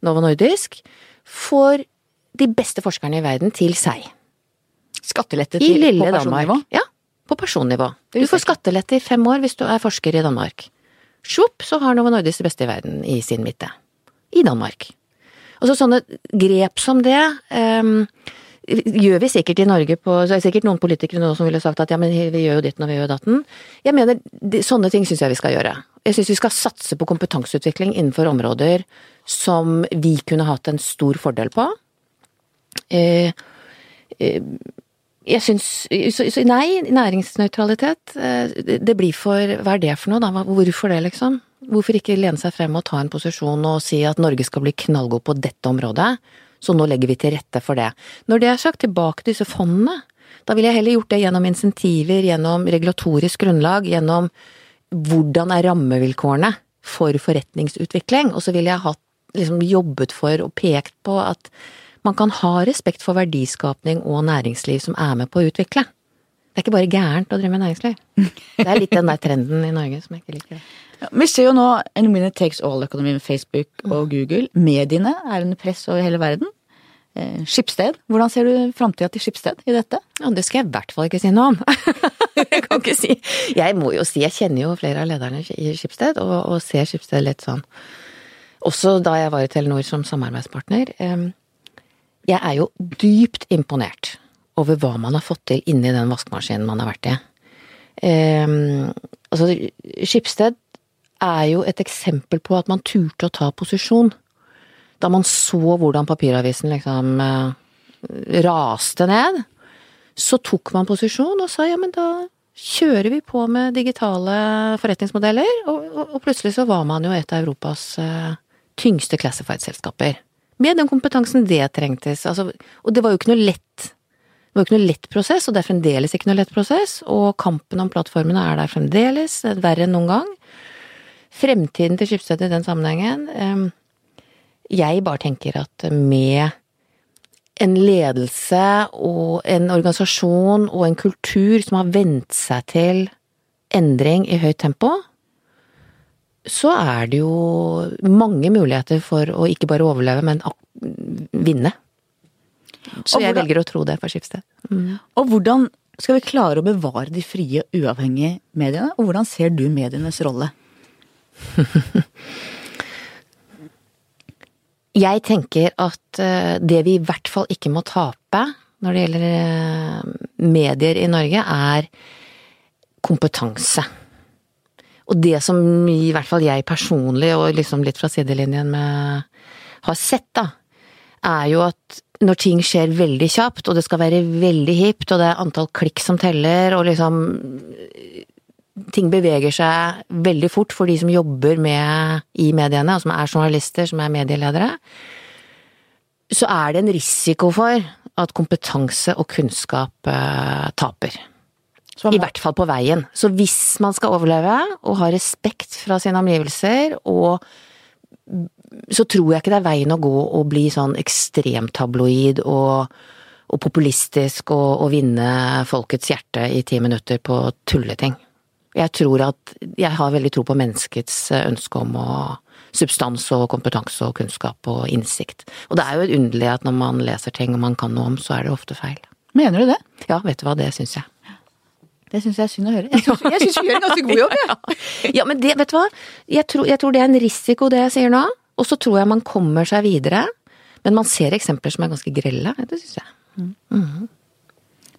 Novo Nordisk, får de beste forskerne i verden til seg.
Skattelette
I
til
lille
på personnivå.
Danmark. Ja, på personnivå. Du får skattelette i fem år hvis du er forsker i Danmark. Svopp, så har Novo Nordisk det beste i verden i sin midte. I Danmark. Og så sånne grep som det um, gjør vi sikkert i Norge på Så er det sikkert noen politikere nå som ville sagt at ja, men vi gjør jo ditten og vi gjør datten. Jeg mener, sånne ting syns jeg vi skal gjøre. Jeg syns vi skal satse på kompetanseutvikling innenfor områder som vi kunne hatt en stor fordel på. Eh, eh, jeg syns Nei, næringsnøytralitet. eh, det blir for Hva er det for noe, da? Hvorfor det, liksom? Hvorfor ikke lene seg frem og ta en posisjon og si at Norge skal bli knallgod på dette området, så nå legger vi til rette for det. Når det er sagt, tilbake til disse fondene. Da ville jeg heller gjort det gjennom insentiver, gjennom regulatorisk grunnlag, gjennom hvordan er rammevilkårene for forretningsutvikling, og så ville jeg hatt, liksom jobbet for og pekt på at man kan ha respekt for verdiskapning og næringsliv som er med på å utvikle. Det er ikke bare gærent å drive med næringsliv. Det er litt den der trenden i Norge som jeg ikke liker.
Ja, Vi ser jo nå en winner takes all-økonomi med Facebook og Google. Mediene er under press over hele verden. Eh, Skipsted, hvordan ser du framtida til Skipsted i dette?
Ja, det skal jeg i hvert fall ikke si noe om. jeg kan ikke si Jeg må jo si, jeg kjenner jo flere av lederne i Skipsted, og, og ser Skipsted litt sånn Også da jeg var i Telenor som samarbeidspartner. em, Jeg er jo dypt imponert over hva man har fått til inni den vaskemaskinen man har vært i. Em, altså, Skipsted er jo et eksempel på at man turte å ta posisjon. Da man så hvordan papiravisen liksom eh, raste ned, så tok man posisjon og sa ja, men da kjører vi på med digitale forretningsmodeller, og, og, og plutselig så var man jo et av Europas eh, tyngste classified-selskaper. Med den kompetansen det trengtes, altså, og det var jo ikke noe lett det var jo ikke noe lett prosess, og det er fremdeles ikke noe lett prosess, og kampen om plattformene er der fremdeles, det er verre enn noen gang. Fremtiden til Skipsstedet i den sammenhengen eh, Jeg bare tenker at med en ledelse og en organisasjon og en kultur som har vent seg til endring i høyt tempo, så er det jo mange muligheter for å ikke bare overleve, men vinne. Så
Og
jeg velger å tro det for Skipsted.
Og hvordan skal vi klare å bevare de frie, uavhengige mediene? Og hvordan ser du medienes rolle?
Jeg tenker at eh, det vi i hvert fall ikke må tape når det gjelder eh, medier i Norge, er kompetanse. Og det som i hvert fall jeg personlig, og liksom litt fra sidelinjen med, har sett, da, er jo at når ting skjer veldig kjapt, og det skal være veldig hipt, og det er antall klikk som teller, og liksom ting beveger seg veldig fort for de som jobber med i mediene, og som er journalister, som er medieledere, så er det en risiko for at kompetanse og kunnskap eh, taper. I hvert fall på veien. Så hvis man skal overleve og ha respekt fra sine omgivelser, og så tror jeg ikke det er veien å gå å bli sånn ekstremt tabloid og, og populistisk og, og vinne folkets hjerte i ti minutter på tulleting. Jeg tror at jeg har veldig tro på menneskets ønske om å substans og kompetanse og kunnskap og innsikt. Og det er jo underlig at når man leser ting og man kan noe om, så er det ofte feil.
Mener du det?
Ja, vet du hva, det syns jeg.
Det syns jeg er synd å høre. Jeg syns vi gjør en ganske god jobb, jeg.
Ja, men det, vet du hva? Jeg tror, jeg tror det er en risiko, det jeg sier nå. Og så tror jeg man kommer seg videre. Men man ser eksempler som er ganske grelle. Det syns jeg.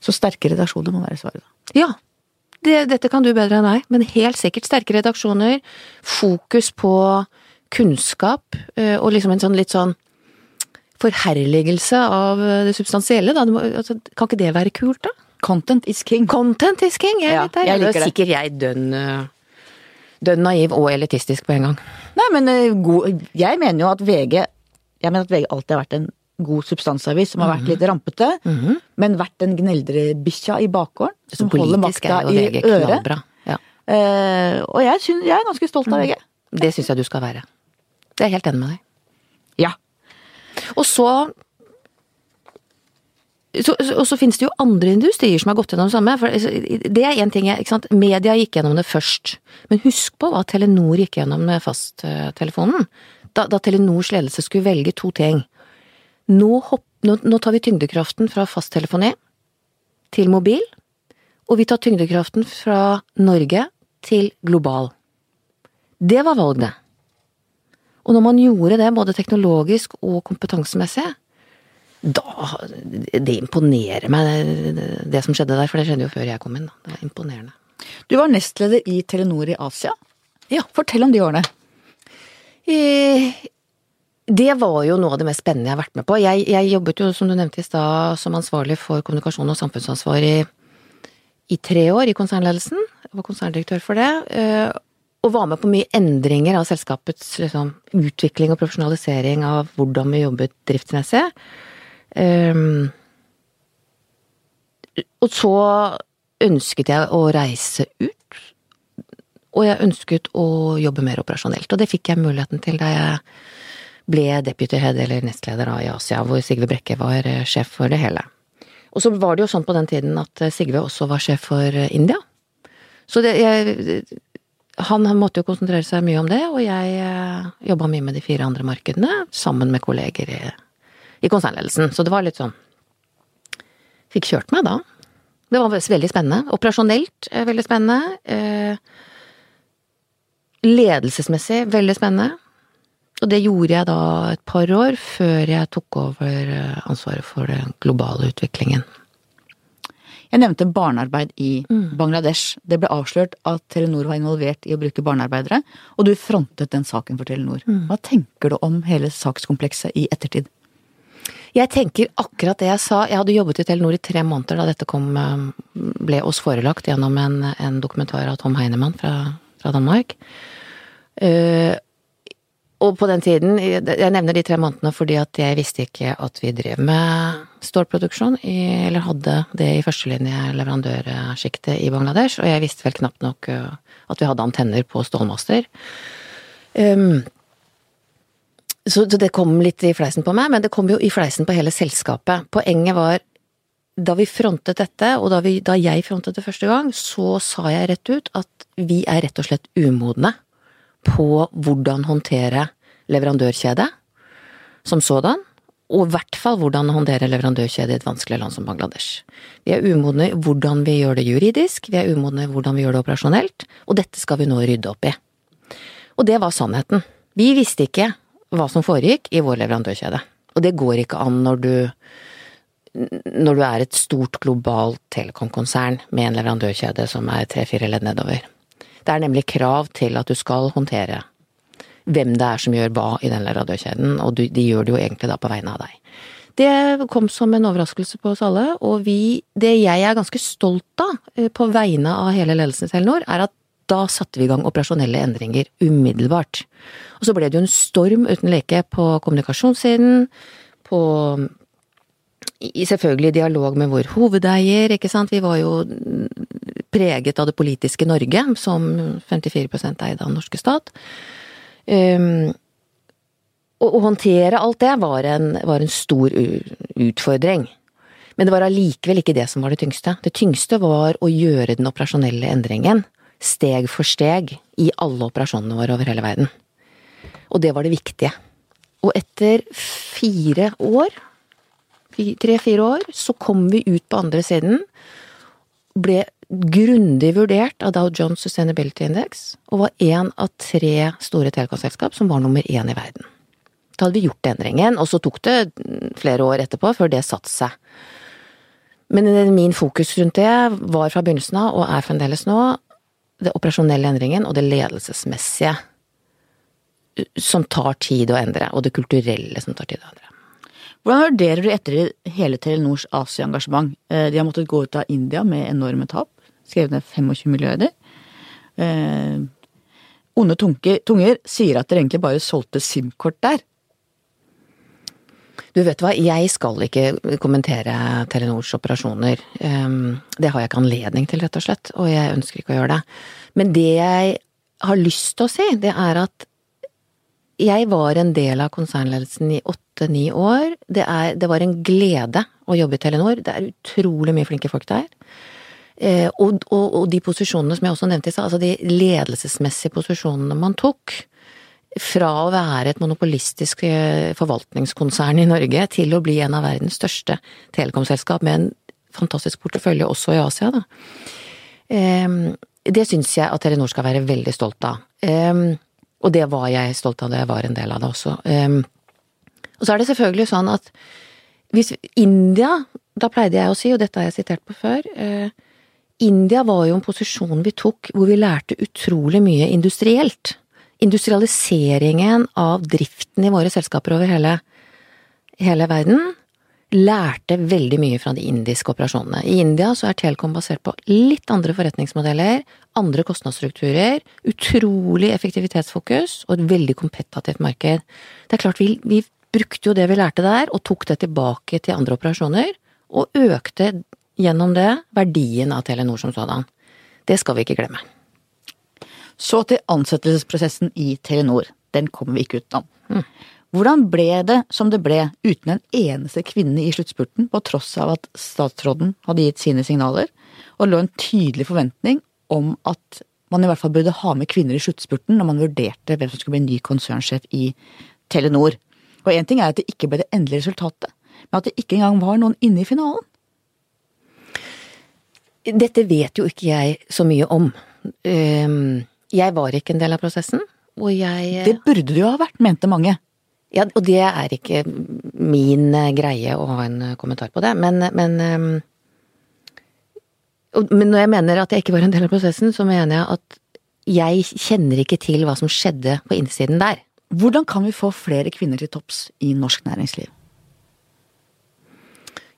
Så sterke redaksjoner må være svaret, da.
Ja. Det, dette kan du bedre enn meg, men helt sikkert sterke redaksjoner. Fokus på kunnskap, eh, og liksom en sånn litt sånn forherligelse av det substansielle, da. Altså, kan ikke det være kult, da?
Content is king.
Content is king! Jeg,
Ja, jeg
Jeg
liker
er
det.
sikkert jeg dønn eh, Dønn naiv og elitistisk på en gang.
Nei, men eh, god, jeg mener jo at VG Jeg mener at VG alltid har vært en god substansavis som har vært litt rampete, men vært den gneldrebikkja i bakgården som holder makta i
VG
øret.
Ja.
Uh, og jeg, synes, jeg er ganske stolt av VG.
Det syns jeg du skal være. Det er jeg helt enig med deg.
Ja.
Og så så, og så finnes det jo andre industrier som har gått gjennom det samme. For det er én ting, ikke sant. Media gikk gjennom det først. Men husk på hva Telenor gikk gjennom med fasttelefonen. Da, da Telenors ledelse skulle velge to ting. Nå, hopp, nå, nå tar vi tyngdekraften fra fasttelefoni til mobil, og vi tar tyngdekraften fra Norge til global. Det var valgene. Og når man gjorde det både teknologisk og kompetansemessig, da Det imponerer meg, det, det som skjedde der, for det skjedde jo før jeg kom inn. Da. Det var imponerende.
Du var nestleder i Telenor i Asia.
Ja.
Fortell om de årene.
Eh, Det var jo noe av det mest spennende jeg har vært med på. Jeg, jeg jobbet jo, som du nevnte i stad, som ansvarlig for kommunikasjon og samfunnsansvar i, i tre år i konsernledelsen. Jeg var konserndirektør for det. eh, Og var med på mye endringer av selskapets liksom, utvikling og profesjonalisering av hvordan vi jobbet driftsmessig. Um, og så ønsket jeg å reise ut, og jeg ønsket å jobbe mer operasjonelt. Og det fikk jeg muligheten til da jeg ble deputy head eller nestleder da i Asia, hvor Sigve Brekke var eh, sjef for det hele. Og så var det jo sånn på den tiden at eh, Sigve også var sjef for eh, India. Så det, jeg, han, måtte jo konsentrere seg mye om det, og jeg jobba mye med de fire andre markedene, sammen med kolleger i, i konsernledelsen. Så det var litt sånn Fikk kjørt meg da. Det var veldig spennende. Operasjonelt eh, veldig spennende. Eh, ledelsesmessig veldig spennende. Og det gjorde jeg da et par år før jeg tok over eh, ansvaret for den globale utviklingen.
Jeg nevnte barnearbeid i Bangladesh. Det ble avslørt at Telenor var involvert i å bruke barnearbeidere, og du frontet den saken for Telenor. Hva tenker du om hele sakskomplekset i ettertid?
Jeg tenker akkurat det jeg sa. Jeg hadde jobbet i Telenor i tre måneder da dette kom, eh, ble oss forelagt gjennom en, en dokumentar av Tom Heinemann fra, fra Danmark. Uh, og på den tiden, jeg nevner de tre månedene fordi at jeg visste ikke at vi drev med stålproduksjon, i, eller hadde det i førstelinje leverandørsjiktet i Bangladesh, og jeg visste vel knapt nok eh, at vi hadde antenner på stålmaster. Um, så, så det kom litt i fleisen på meg, men det kom jo i fleisen på hele selskapet. Poenget var da vi frontet dette, og da, vi, da jeg frontet det første gang, så sa jeg rett ut at vi er rett og slett umodne på hvordan håndtere leverandørkjede som sådan, og i hvert fall hvordan håndtere leverandørkjede i et vanskelig land som Bangladesh. Vi er umodne i hvordan vi gjør det juridisk, vi er umodne i hvordan vi gjør det operasjonelt, og dette skal vi nå rydde opp i. Og det var sannheten. Vi visste ikke hva som foregikk i vår leverandørkjede. Og det går ikke an når du når du er et stort globalt telekomkonsern med en leverandørkjede som er tre-fire ledd nedover. Det er nemlig krav til at du skal håndtere hvem det er som gjør hva i den leverandørkjeden, og de gjør det jo egentlig da på vegne av deg. Det kom som en overraskelse på oss alle, og vi, det jeg er ganske stolt av eh, på vegne av hele ledelsen i Telenor, er at da satte vi i gang operasjonelle endringer umiddelbart. Og så ble det jo en storm uten leke på kommunikasjonssiden, på i selvfølgelig dialog med vår hovedeier, ikke sant. Vi var jo preget av det politiske Norge, som 54 eide av den norske stat. Um, å håndtere alt det var en, var en stor utfordring. Men det var allikevel ikke det som var det tyngste. Det tyngste var å gjøre den operasjonelle endringen steg for steg i alle operasjonene våre over hele verden. Og det var det viktige. Og etter fire år tre-fire år, så kom vi ut på andre siden, ble grundig vurdert av Dow Jones Sustainability Index, og var én av tre store telekomselskap som var nummer én i verden. Da hadde vi gjort endringen, og så tok det flere år etterpå før det satte seg. Men min fokus rundt det var fra begynnelsen av, og er fremdeles nå, det operasjonelle endringen og det ledelsesmessige som tar tid å endre, og det kulturelle som tar tid å endre.
Hvordan vurderer du etter hele Telenors Asia-engasjement? De har måttet gå ut av India med enorme tap, skrevet ned 25 milliarder. Eh, onde tunger, tunger sier at dere egentlig bare solgte SIM-kort der.
Du vet hva, jeg skal ikke kommentere Telenors operasjoner. Det har jeg ikke anledning til, rett og slett, og jeg ønsker ikke å gjøre det. Men det jeg har lyst til å si, det er at jeg var en del av konsernledelsen i åtte-ni år. Det, er, det var en glede å jobbe i Telenor. Det er utrolig mye flinke folk der. Eh, og, og, og, de posisjonene som jeg også nevnte i stad, altså de ledelsesmessige posisjonene man tok, fra å være et monopolistisk eh, forvaltningskonsern i Norge til å bli en av verdens største telekomselskap med en fantastisk portefølje også i Asia, da. Eh, det syns jeg at Telenor skal være veldig stolt av. Eh, og det var jeg stolt av da jeg var en del av det også. Um, og så er det selvfølgelig sånn at hvis India, da pleide jeg å si, og dette har jeg sitert på før, uh, India var jo en posisjon vi tok hvor vi lærte utrolig mye industrielt. Industrialiseringen av driften i våre selskaper over hele, hele verden lærte veldig mye fra de indiske operasjonene. I India så er Telekom basert på litt andre forretningsmodeller, andre kostnadsstrukturer, utrolig effektivitetsfokus og et veldig kompetativt marked. Det er klart, vi, vi brukte jo det vi lærte der, og tok det tilbake til andre operasjoner, og økte gjennom det verdien av Telenor som sådan. Det skal vi ikke glemme.
Så til ansettelsesprosessen i Telenor. Den kommer vi ikke utenom. Mm. Hvordan ble det som det ble, uten en eneste kvinne i sluttspurten, på tross av at statsråden hadde gitt sine signaler, og lå en tydelig forventning om at man i hvert fall burde ha med kvinner i sluttspurten når man vurderte hvem som skulle bli ny konsernsjef i Telenor. Og én ting er at det ikke ble det endelige resultatet, men at det ikke engang var noen inne i finalen.
Dette vet jo ikke jeg så mye om. Ehm, jeg var ikke en del av prosessen, og jeg
Det burde du jo ha vært, mente mange.
Ja, og det er ikke min eh, greie å ha en eh, kommentar på det, men, men Men når jeg mener at jeg ikke var en del av prosessen, så mener jeg at jeg kjenner ikke til hva som skjedde på innsiden der.
Hvordan kan vi få flere kvinner til topps i norsk næringsliv?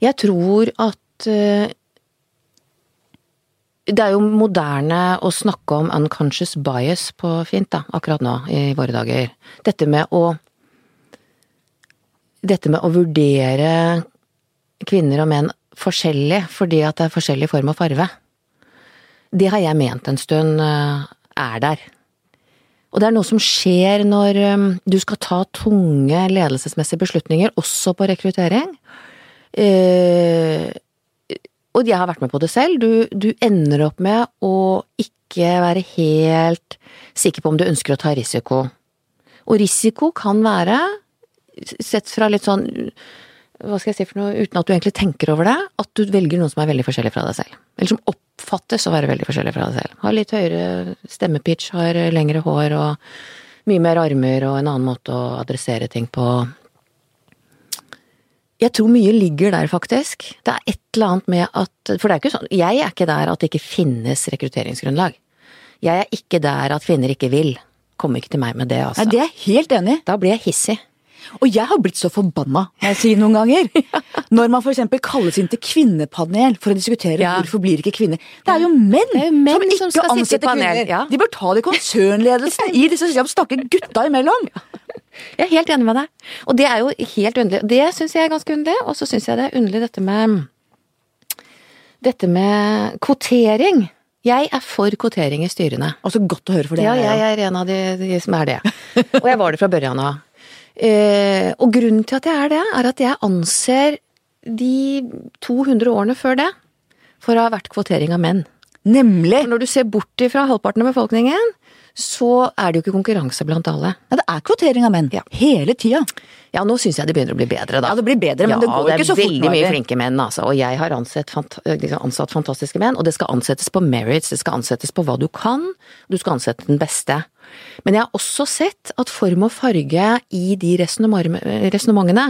Jeg tror at det er jo moderne å snakke om unconscious bias på fint, da, akkurat nå i våre dager. Dette med å dette med å vurdere kvinner og menn forskjellig fordi at det er forskjellig form og farve, det har jeg ment en stund eh, er der. Og det er noe som skjer når eh, du skal ta tunge ledelsesmessige beslutninger, også på rekruttering. Og jeg har vært med på det selv. Du, du ender opp med å ikke være helt sikker på om du ønsker å ta risiko. Og risiko kan være sett fra litt sånn hva skal jeg si for noe, uten at du egentlig tenker over det, at du velger noen som er veldig forskjellig fra deg selv. Eller som oppfattes å være veldig forskjellig fra deg selv. Har litt høyere stemmepitch, har lengre hår og mye mer armer og en annen måte å adressere ting på. Jeg tror mye ligger der, faktisk. Det er et eller annet med at For det er ikke sånn Jeg er ikke der at det ikke finnes rekrutteringsgrunnlag. Jeg er ikke der at kvinner ikke vil. Kom ikke til meg med det, altså.
Nei, det er jeg helt enig i.
Da blir jeg hissig.
Og jeg har blitt så forbanna, må jeg si noen ganger. Når man f.eks. kalles inn til kvinnepanel for å diskutere ja. hvorfor blir ikke kvinner. Det er jo menn, er jo menn som ikke som ansetter kvinner. Ja. De bør ta det i konsernledelsen i disse snakke gutta imellom.
Jeg er helt enig med deg. Og det er jo helt underlig. Det syns jeg er ganske underlig, og så syns jeg det er underlig dette med dette med kvotering. Jeg er for kvotering i styrene.
Og så godt å høre for det.
Ja, jeg er en av de, de som er det. Og jeg var det fra børjan av. Eh, og grunnen til at jeg er det, er at jeg anser de 200 årene før det for å ha vært kvotering av menn.
Nemlig!
For når du ser bort ifra halvparten av befolkningen, så er det jo ikke konkurranse blant alle.
Ja, det er kvotering av menn. Ja. Hele tida.
Ja, nå syns jeg det begynner å bli bedre, da.
Ja, det blir bedre, men ja, det går ikke så fort.
Det er veldig mye flinke menn, altså. Og jeg har ansett, fant ansatt fantastiske menn. Og det skal ansettes på merits, det skal ansettes på hva du kan. Du skal ansette den beste. Men jeg har også sett at form og farge i de resonnementene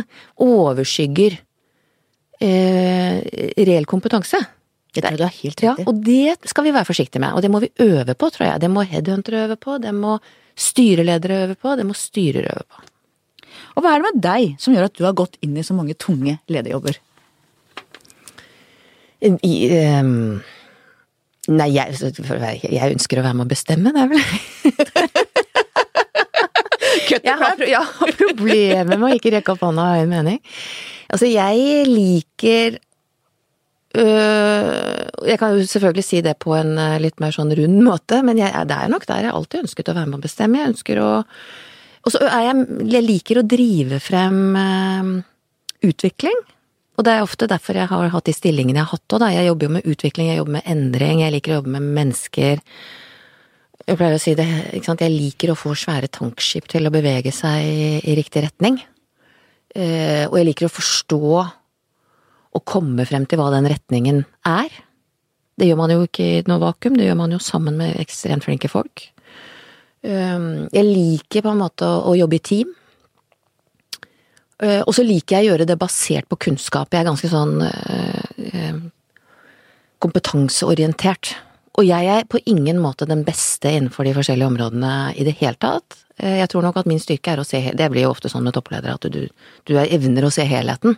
overskygger eh, reell kompetanse.
Det tror jeg du har helt rett.
Ja, og det skal vi være forsiktige med. Og det må vi øve på, tror jeg. Det må headhuntere øve på, det må styreledere øve på, det må styrer øve på.
Og hva er det med deg som gjør at du har gått inn i så mange tunge lederjobber?
I, um, nei, jeg, jeg, ønsker å være med å bestemme, det er vel jeg har, jeg har problemer med å ikke rekke opp hånda og ha en mening. Altså, jeg liker jeg kan jo selvfølgelig si det på en eh, litt mer sånn rund måte, men jeg, det er nok der jeg alltid ønsket å være med å bestemme. Jeg ønsker å Og så er jeg Jeg liker å drive frem eh, utvikling. Og det er ofte derfor jeg har hatt de stillingene jeg har hatt òg, da. Jeg jobber jo med utvikling, jeg jobber med endring, jeg liker å jobbe med mennesker. Jeg pleier å si det, ikke sant. Jeg liker å få svære tankskip til å bevege seg i, i riktig retning. Og jeg liker å forstå og komme frem til hva den retningen er. Det gjør man jo ikke i noe vakuum, det gjør man jo sammen med ekstremt flinke folk. Jeg liker på en måte å, å jobbe i team. Uh, Og så liker jeg å gjøre det basert på kunnskap. Jeg er ganske sånn uh, uh, kompetanseorientert. Og jeg er på ingen måte den beste innenfor de forskjellige områdene i det hele tatt. Jeg tror nok at min styrke er å se Det blir jo ofte sånn med toppledere at du, du er evner å se helheten.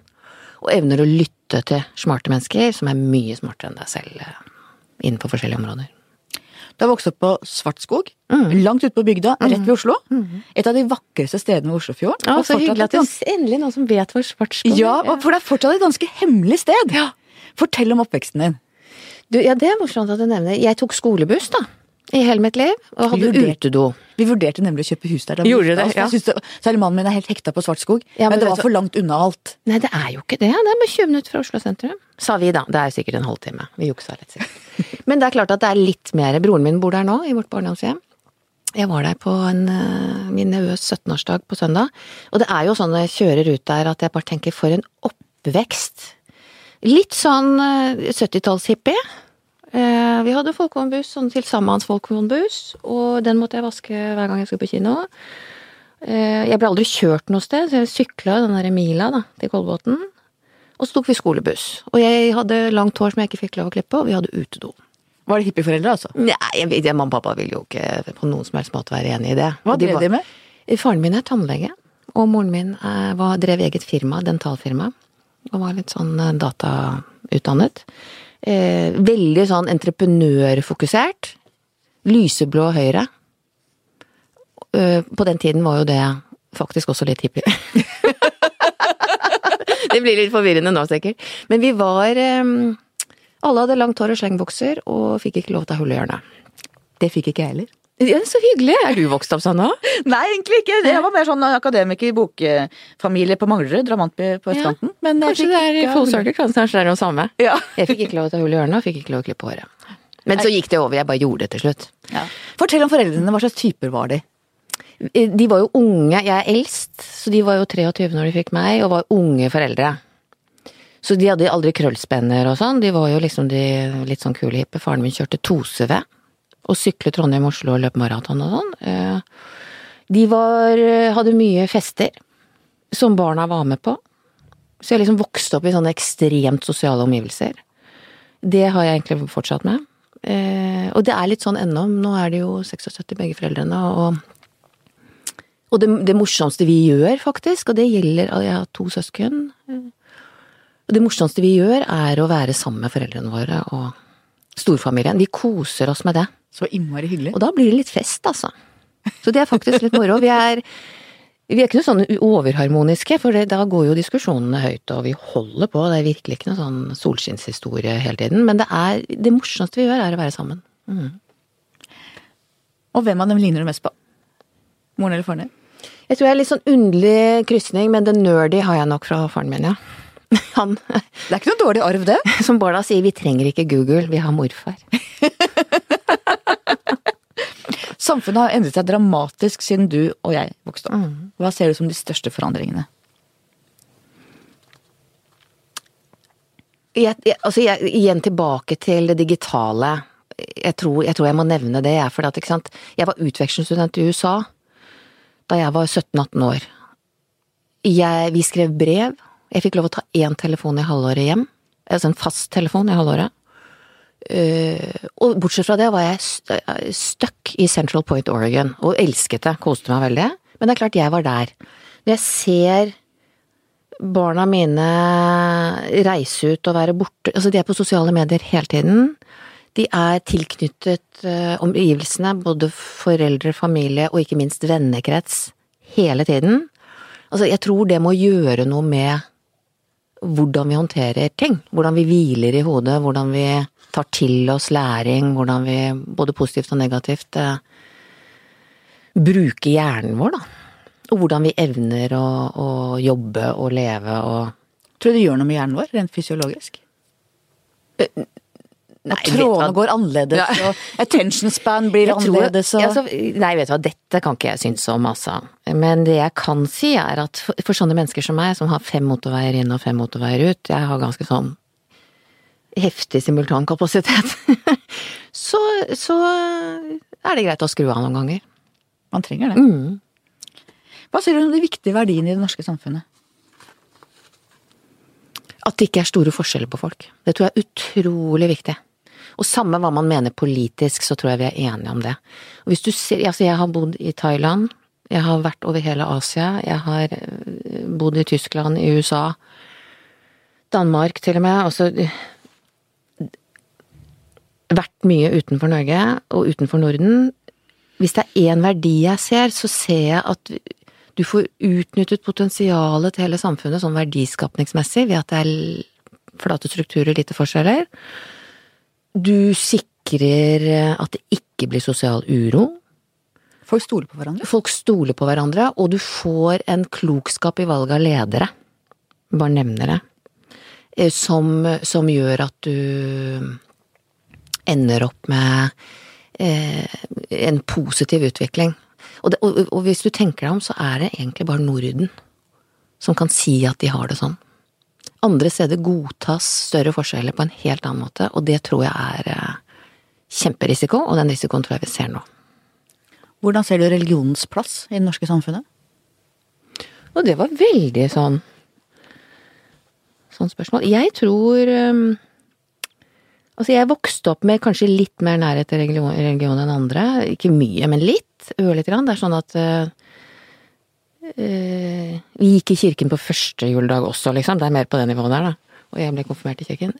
Og evner å lytte til smarte mennesker som er mye smartere enn deg selv eh, innenfor forskjellige områder.
Du har vokst opp på Svartskog,
Mm.
langt ute på bygda, rett ved Oslo. Et av de vakreste stedene ved Oslofjorden.
Ja, så hyggelig at det er endelig noen som vet hvor Svartskog er.
Ja, for det er fortsatt et ganske hemmelig sted. Fortell om oppveksten din.
Du, ja, det er morsomt at du nevner. Jeg tok skolebuss, da. I hele mitt liv. Og hadde
Vurderte-
utedo.
Vi vurderte nemlig å kjøpe hus der. da vi
Gjorde det, ja.
det, Særlig mannen min er helt hekta på Svartskog.
Ja, men
men, det var for langt unna alt.
Nei, det er jo ikke det. Det er bare 20 minutter fra Oslo sentrum. Sa vi, da. Det er jo sikkert en halvtime. Vi juksa litt, sikkert. Men det er klart at det er litt mer. Broren min bor der nå, i vårt barndomshjem. Jeg var der på en, eh, min nevøs 17-årsdag på søndag. Og det er jo sånn når jeg kjører ut der at jeg bare tenker for en oppvekst. Litt sånn eh, 70-tallshippie. Eh, Vi hadde folkevognbuss, sånn til tilsammens folkevognbuss, og den måtte jeg vaske hver gang jeg skulle på kino. Eh, Jeg ble aldri kjørt noe sted, så jeg sykla den der mila da, til Kolbotn. Og så tok vi skolebuss. Og jeg hadde langt hår som jeg ikke fikk lov å klippe, og vi hadde utedo.
Var det hippieforeldre, altså?
Nei, jeg vet, mamma og pappa ville jo ikke på noen som helst måte være enig i det.
Hva
drev de var-
de med?
Faren min er tannlege, og moren min eh, var, drev eget firma, dentalfirma. Og var litt sånn datautdannet. Eh, veldig sånn entreprenørfokusert. Lyseblå Høyre. Eh, på den tiden var jo det faktisk også litt hippie. det blir litt forvirrende nå, sikkert. Men vi var eh, Alle hadde langt hår og slengbukser, og fikk ikke lov til å ha hjørnet.
Det fikk ikke jeg heller.
Ja, så hyggelig! Er du vokst opp sånn òg?
Nei, egentlig ikke. Jeg var mer sånn akademiker, bokfamilie på Manglerud, Dramantby på østkanten. Men
Kanskje det er i full circle, kanskje det er noe samme.
Ja.
Jeg fikk ikke lov til å ta hull i ørene, og fikk ikke lov til å klippe håret. Men så gikk det over, jeg bare gjorde det til slutt.
Ja. Fortell om foreldrene. Hva slags typer var de?
De var jo unge, jeg er eldst, så de var jo 23 når de fikk meg, og var unge foreldre. Så de hadde aldri krøllspenner og sånn, de var jo liksom de litt sånn kule hippe. Faren min kjørte 2CV, og sykle Trondheim-Oslo og løpe maraton og sånn. Eh, De var, hadde mye fester, som barna var med på. Så jeg liksom vokste opp i sånne ekstremt sosiale omgivelser. Det har jeg egentlig fortsatt med. Eh, og det er litt sånn ennå. Nå er det jo 76 begge foreldrene, og og det, det morsomste vi gjør, faktisk, og det gjelder Jeg har to søsken. Og det morsomste vi gjør, er å være sammen med foreldrene våre og storfamilien. Vi koser oss med det.
Så innmari hyggelig.
Og da blir det litt fest, altså. Så det er faktisk litt moro. Vi er, vi er ikke noe sånn overharmoniske, for det, da går jo diskusjonene høyt, og vi holder på. Det er virkelig ikke noe sånn solskinnshistorie hele tiden. Men det, er, det morsomste vi gjør, er å være sammen.
Og hvem av dem ligner du mest på? Moren eller faren din?
Jeg tror jeg er litt sånn underlig krysning, men det nerdy har jeg nok fra faren min, ja. Han,
Det er ikke noe dårlig arv, det.
som barna sier, vi trenger ikke Google, vi har morfar.
Samfunnet har endret seg dramatisk siden du og jeg vokste opp. Hva ser du som de største forandringene?
Jeg, jeg, altså jeg, igjen tilbake til det digitale. Jeg tror, jeg tror jeg må nevne det, for at, jeg var utvekslingsstudent i USA da jeg var 17-18 år. Vi skrev brev. Jeg fikk lov å ta én telefon i halvåret hjem. Altså en fast telefon i halvåret. Uh, og bortsett fra det var jeg eh, stuck i Central Point, Oregon, og elsket det. Koste meg veldig. Men det er klart, jeg var der. Når jeg ser barna mine reise ut og være borte Altså, de er på sosiale medier hele tiden. De er tilknyttet uh, omgivelsene, både foreldre, familie og ikke minst vennekrets, hele tiden. Altså, jeg tror det må gjøre noe med hvordan vi håndterer ting. Hvordan vi hviler i hodet, hvordan vi tar til oss læring, hvordan vi, både positivt og negativt, eh, bruker hjernen vår, da. Og hvordan vi evner å, å jobbe og leve og
Tror du det gjør noe med hjernen vår, rent fysiologisk?
Nei,
og trådene går annerledes,
Ja.
og attention span blir
Jeg tror-
annerledes, og
altså, Nei, vet du hva, dette kan ikke jeg synes om, altså. Men det jeg kan si er at for, for sånne mennesker som meg, som har fem motorveier inn og fem motorveier ut, jeg har ganske sånn heftig simultankapasitet, så, så er det greit å skru av noen ganger.
man trenger det.
Mm.
Hva sier du om de viktige verdiene i det norske samfunnet?
At det ikke er store forskjeller på folk. Det tror jeg er utrolig viktig. Og samme hva man mener politisk, så tror jeg vi er enige om det. Og hvis du ser, altså jeg har bodd i Thailand, jeg har vært over hele Asia, jeg har øh, bodd i Tyskland, i USA, Danmark til og med, altså vært mye utenfor Norge og utenfor Norden. Hvis det er én verdi jeg ser, så ser jeg at du får utnyttet potensialet til hele samfunnet sånn verdiskapningsmessig ved at det er flate strukturer, lite forskjeller. Du sikrer eh, at det ikke blir sosial uro.
Folk stoler på hverandre.
Folk stoler på hverandre, og du får en klokskap i valget av ledere. Bare nevner det. Eh, Som, som gjør at du ender opp med eh, en positiv utvikling. Og, det, og, og hvis du tenker deg om, så er det egentlig bare Norden som kan si at de har det sånn. Andre steder godtas større forskjeller på en helt annen måte, og det tror jeg er eh, kjemperisiko, og den risikoen tror jeg vi ser nå.
Hvordan ser du religionens plass i det norske samfunnet?
Og det var veldig sånn Sånn spørsmål. Jeg tror um, Altså, jeg vokste opp med kanskje litt mer nærhet til religion, religion enn andre. Ikke mye, men litt. Ørlite grann. Det er sånn at uh, Vi gikk i kirken på første juledag også, liksom. Det er mer på det nivået der, da. Og jeg ble konfirmert i kirken.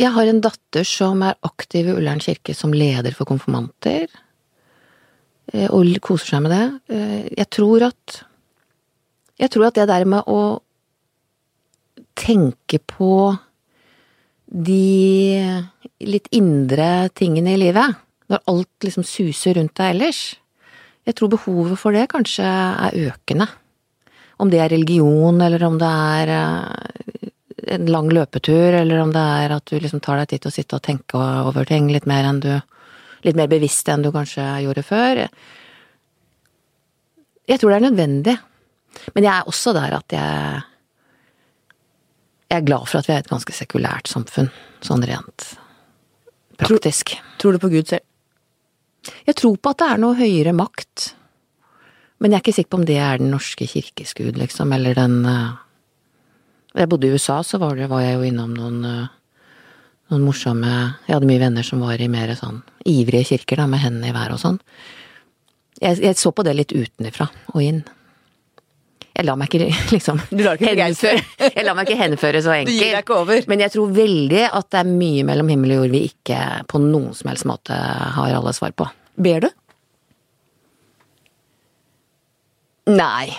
Jeg har en datter som er aktiv i Ullern kirke som leder for konfirmanter. eh, Og koser seg med det. Eh, Jeg tror at Jeg tror at det der med å tenke på de litt indre tingene i livet, når alt liksom suser rundt deg ellers, jeg tror behovet for det kanskje er økende. Om det er religion, eller om det er eh, en lang løpetur, eller om det er at du liksom tar deg tid til å sitte og tenke over ting litt mer enn du Litt mer bevisst enn du kanskje gjorde før. Jeg tror det er nødvendig. Men jeg er også der at jeg Jeg er glad for at vi er et ganske sekulært samfunn, sånn rent praktisk.
Tror du på Gud selv?
Jeg tror på at det er noe høyere makt. Men jeg er ikke sikker på om det er den norske kirkes gud, liksom, eller den eh, Da jeg bodde i USA, så var, det, var jeg jo innom noen, eh, noen morsomme Jeg hadde mye venner som var i mer sånn ivrige kirker, da, med hendene i været og sånn. Jeg, jeg så på det litt utenfra og inn. Jeg lar meg ikke liksom
ikke
henføre, Jeg lar meg ikke henføre så
Du gir deg
enkelt.
ikke over.
Men jeg tror veldig at det er mye mellom himmel og jord vi ikke på noen som helst måte har alle svar på.
Ber du?
Nei.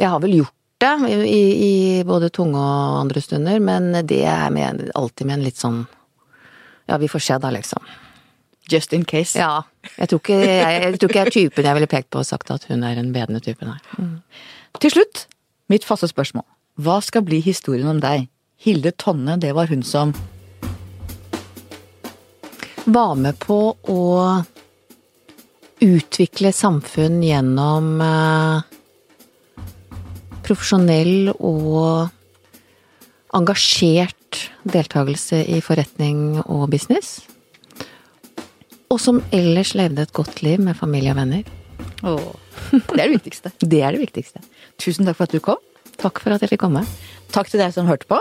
Jeg har vel gjort det i, i både tunge og andre stunder, men det er med, alltid med en litt sånn Ja, vi får se da, liksom.
Just in case.
Ja. Jeg tror ikke jeg, jeg, tror ikke jeg er typen jeg ville pekt på og sagt at hun er en bedende type, nei.
Til slutt, mitt faste spørsmål. Hva skal bli historien om deg? Hilde Tonne, det var hun som
Var med på å utvikle samfunn gjennom eh, profesjonell og engasjert deltakelse i forretning og business. Og som ellers levde et godt liv med familie og venner.
Åh, Det er det viktigste.
Det er det viktigste.
Tusen takk for at du kom.
Takk for at jeg fikk komme.
Takk til deg som hørte på.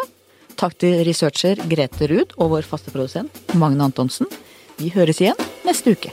Takk til researcher Grete Ruud og vår faste produsent Magne Antonsen. Vi høres igjen neste uke.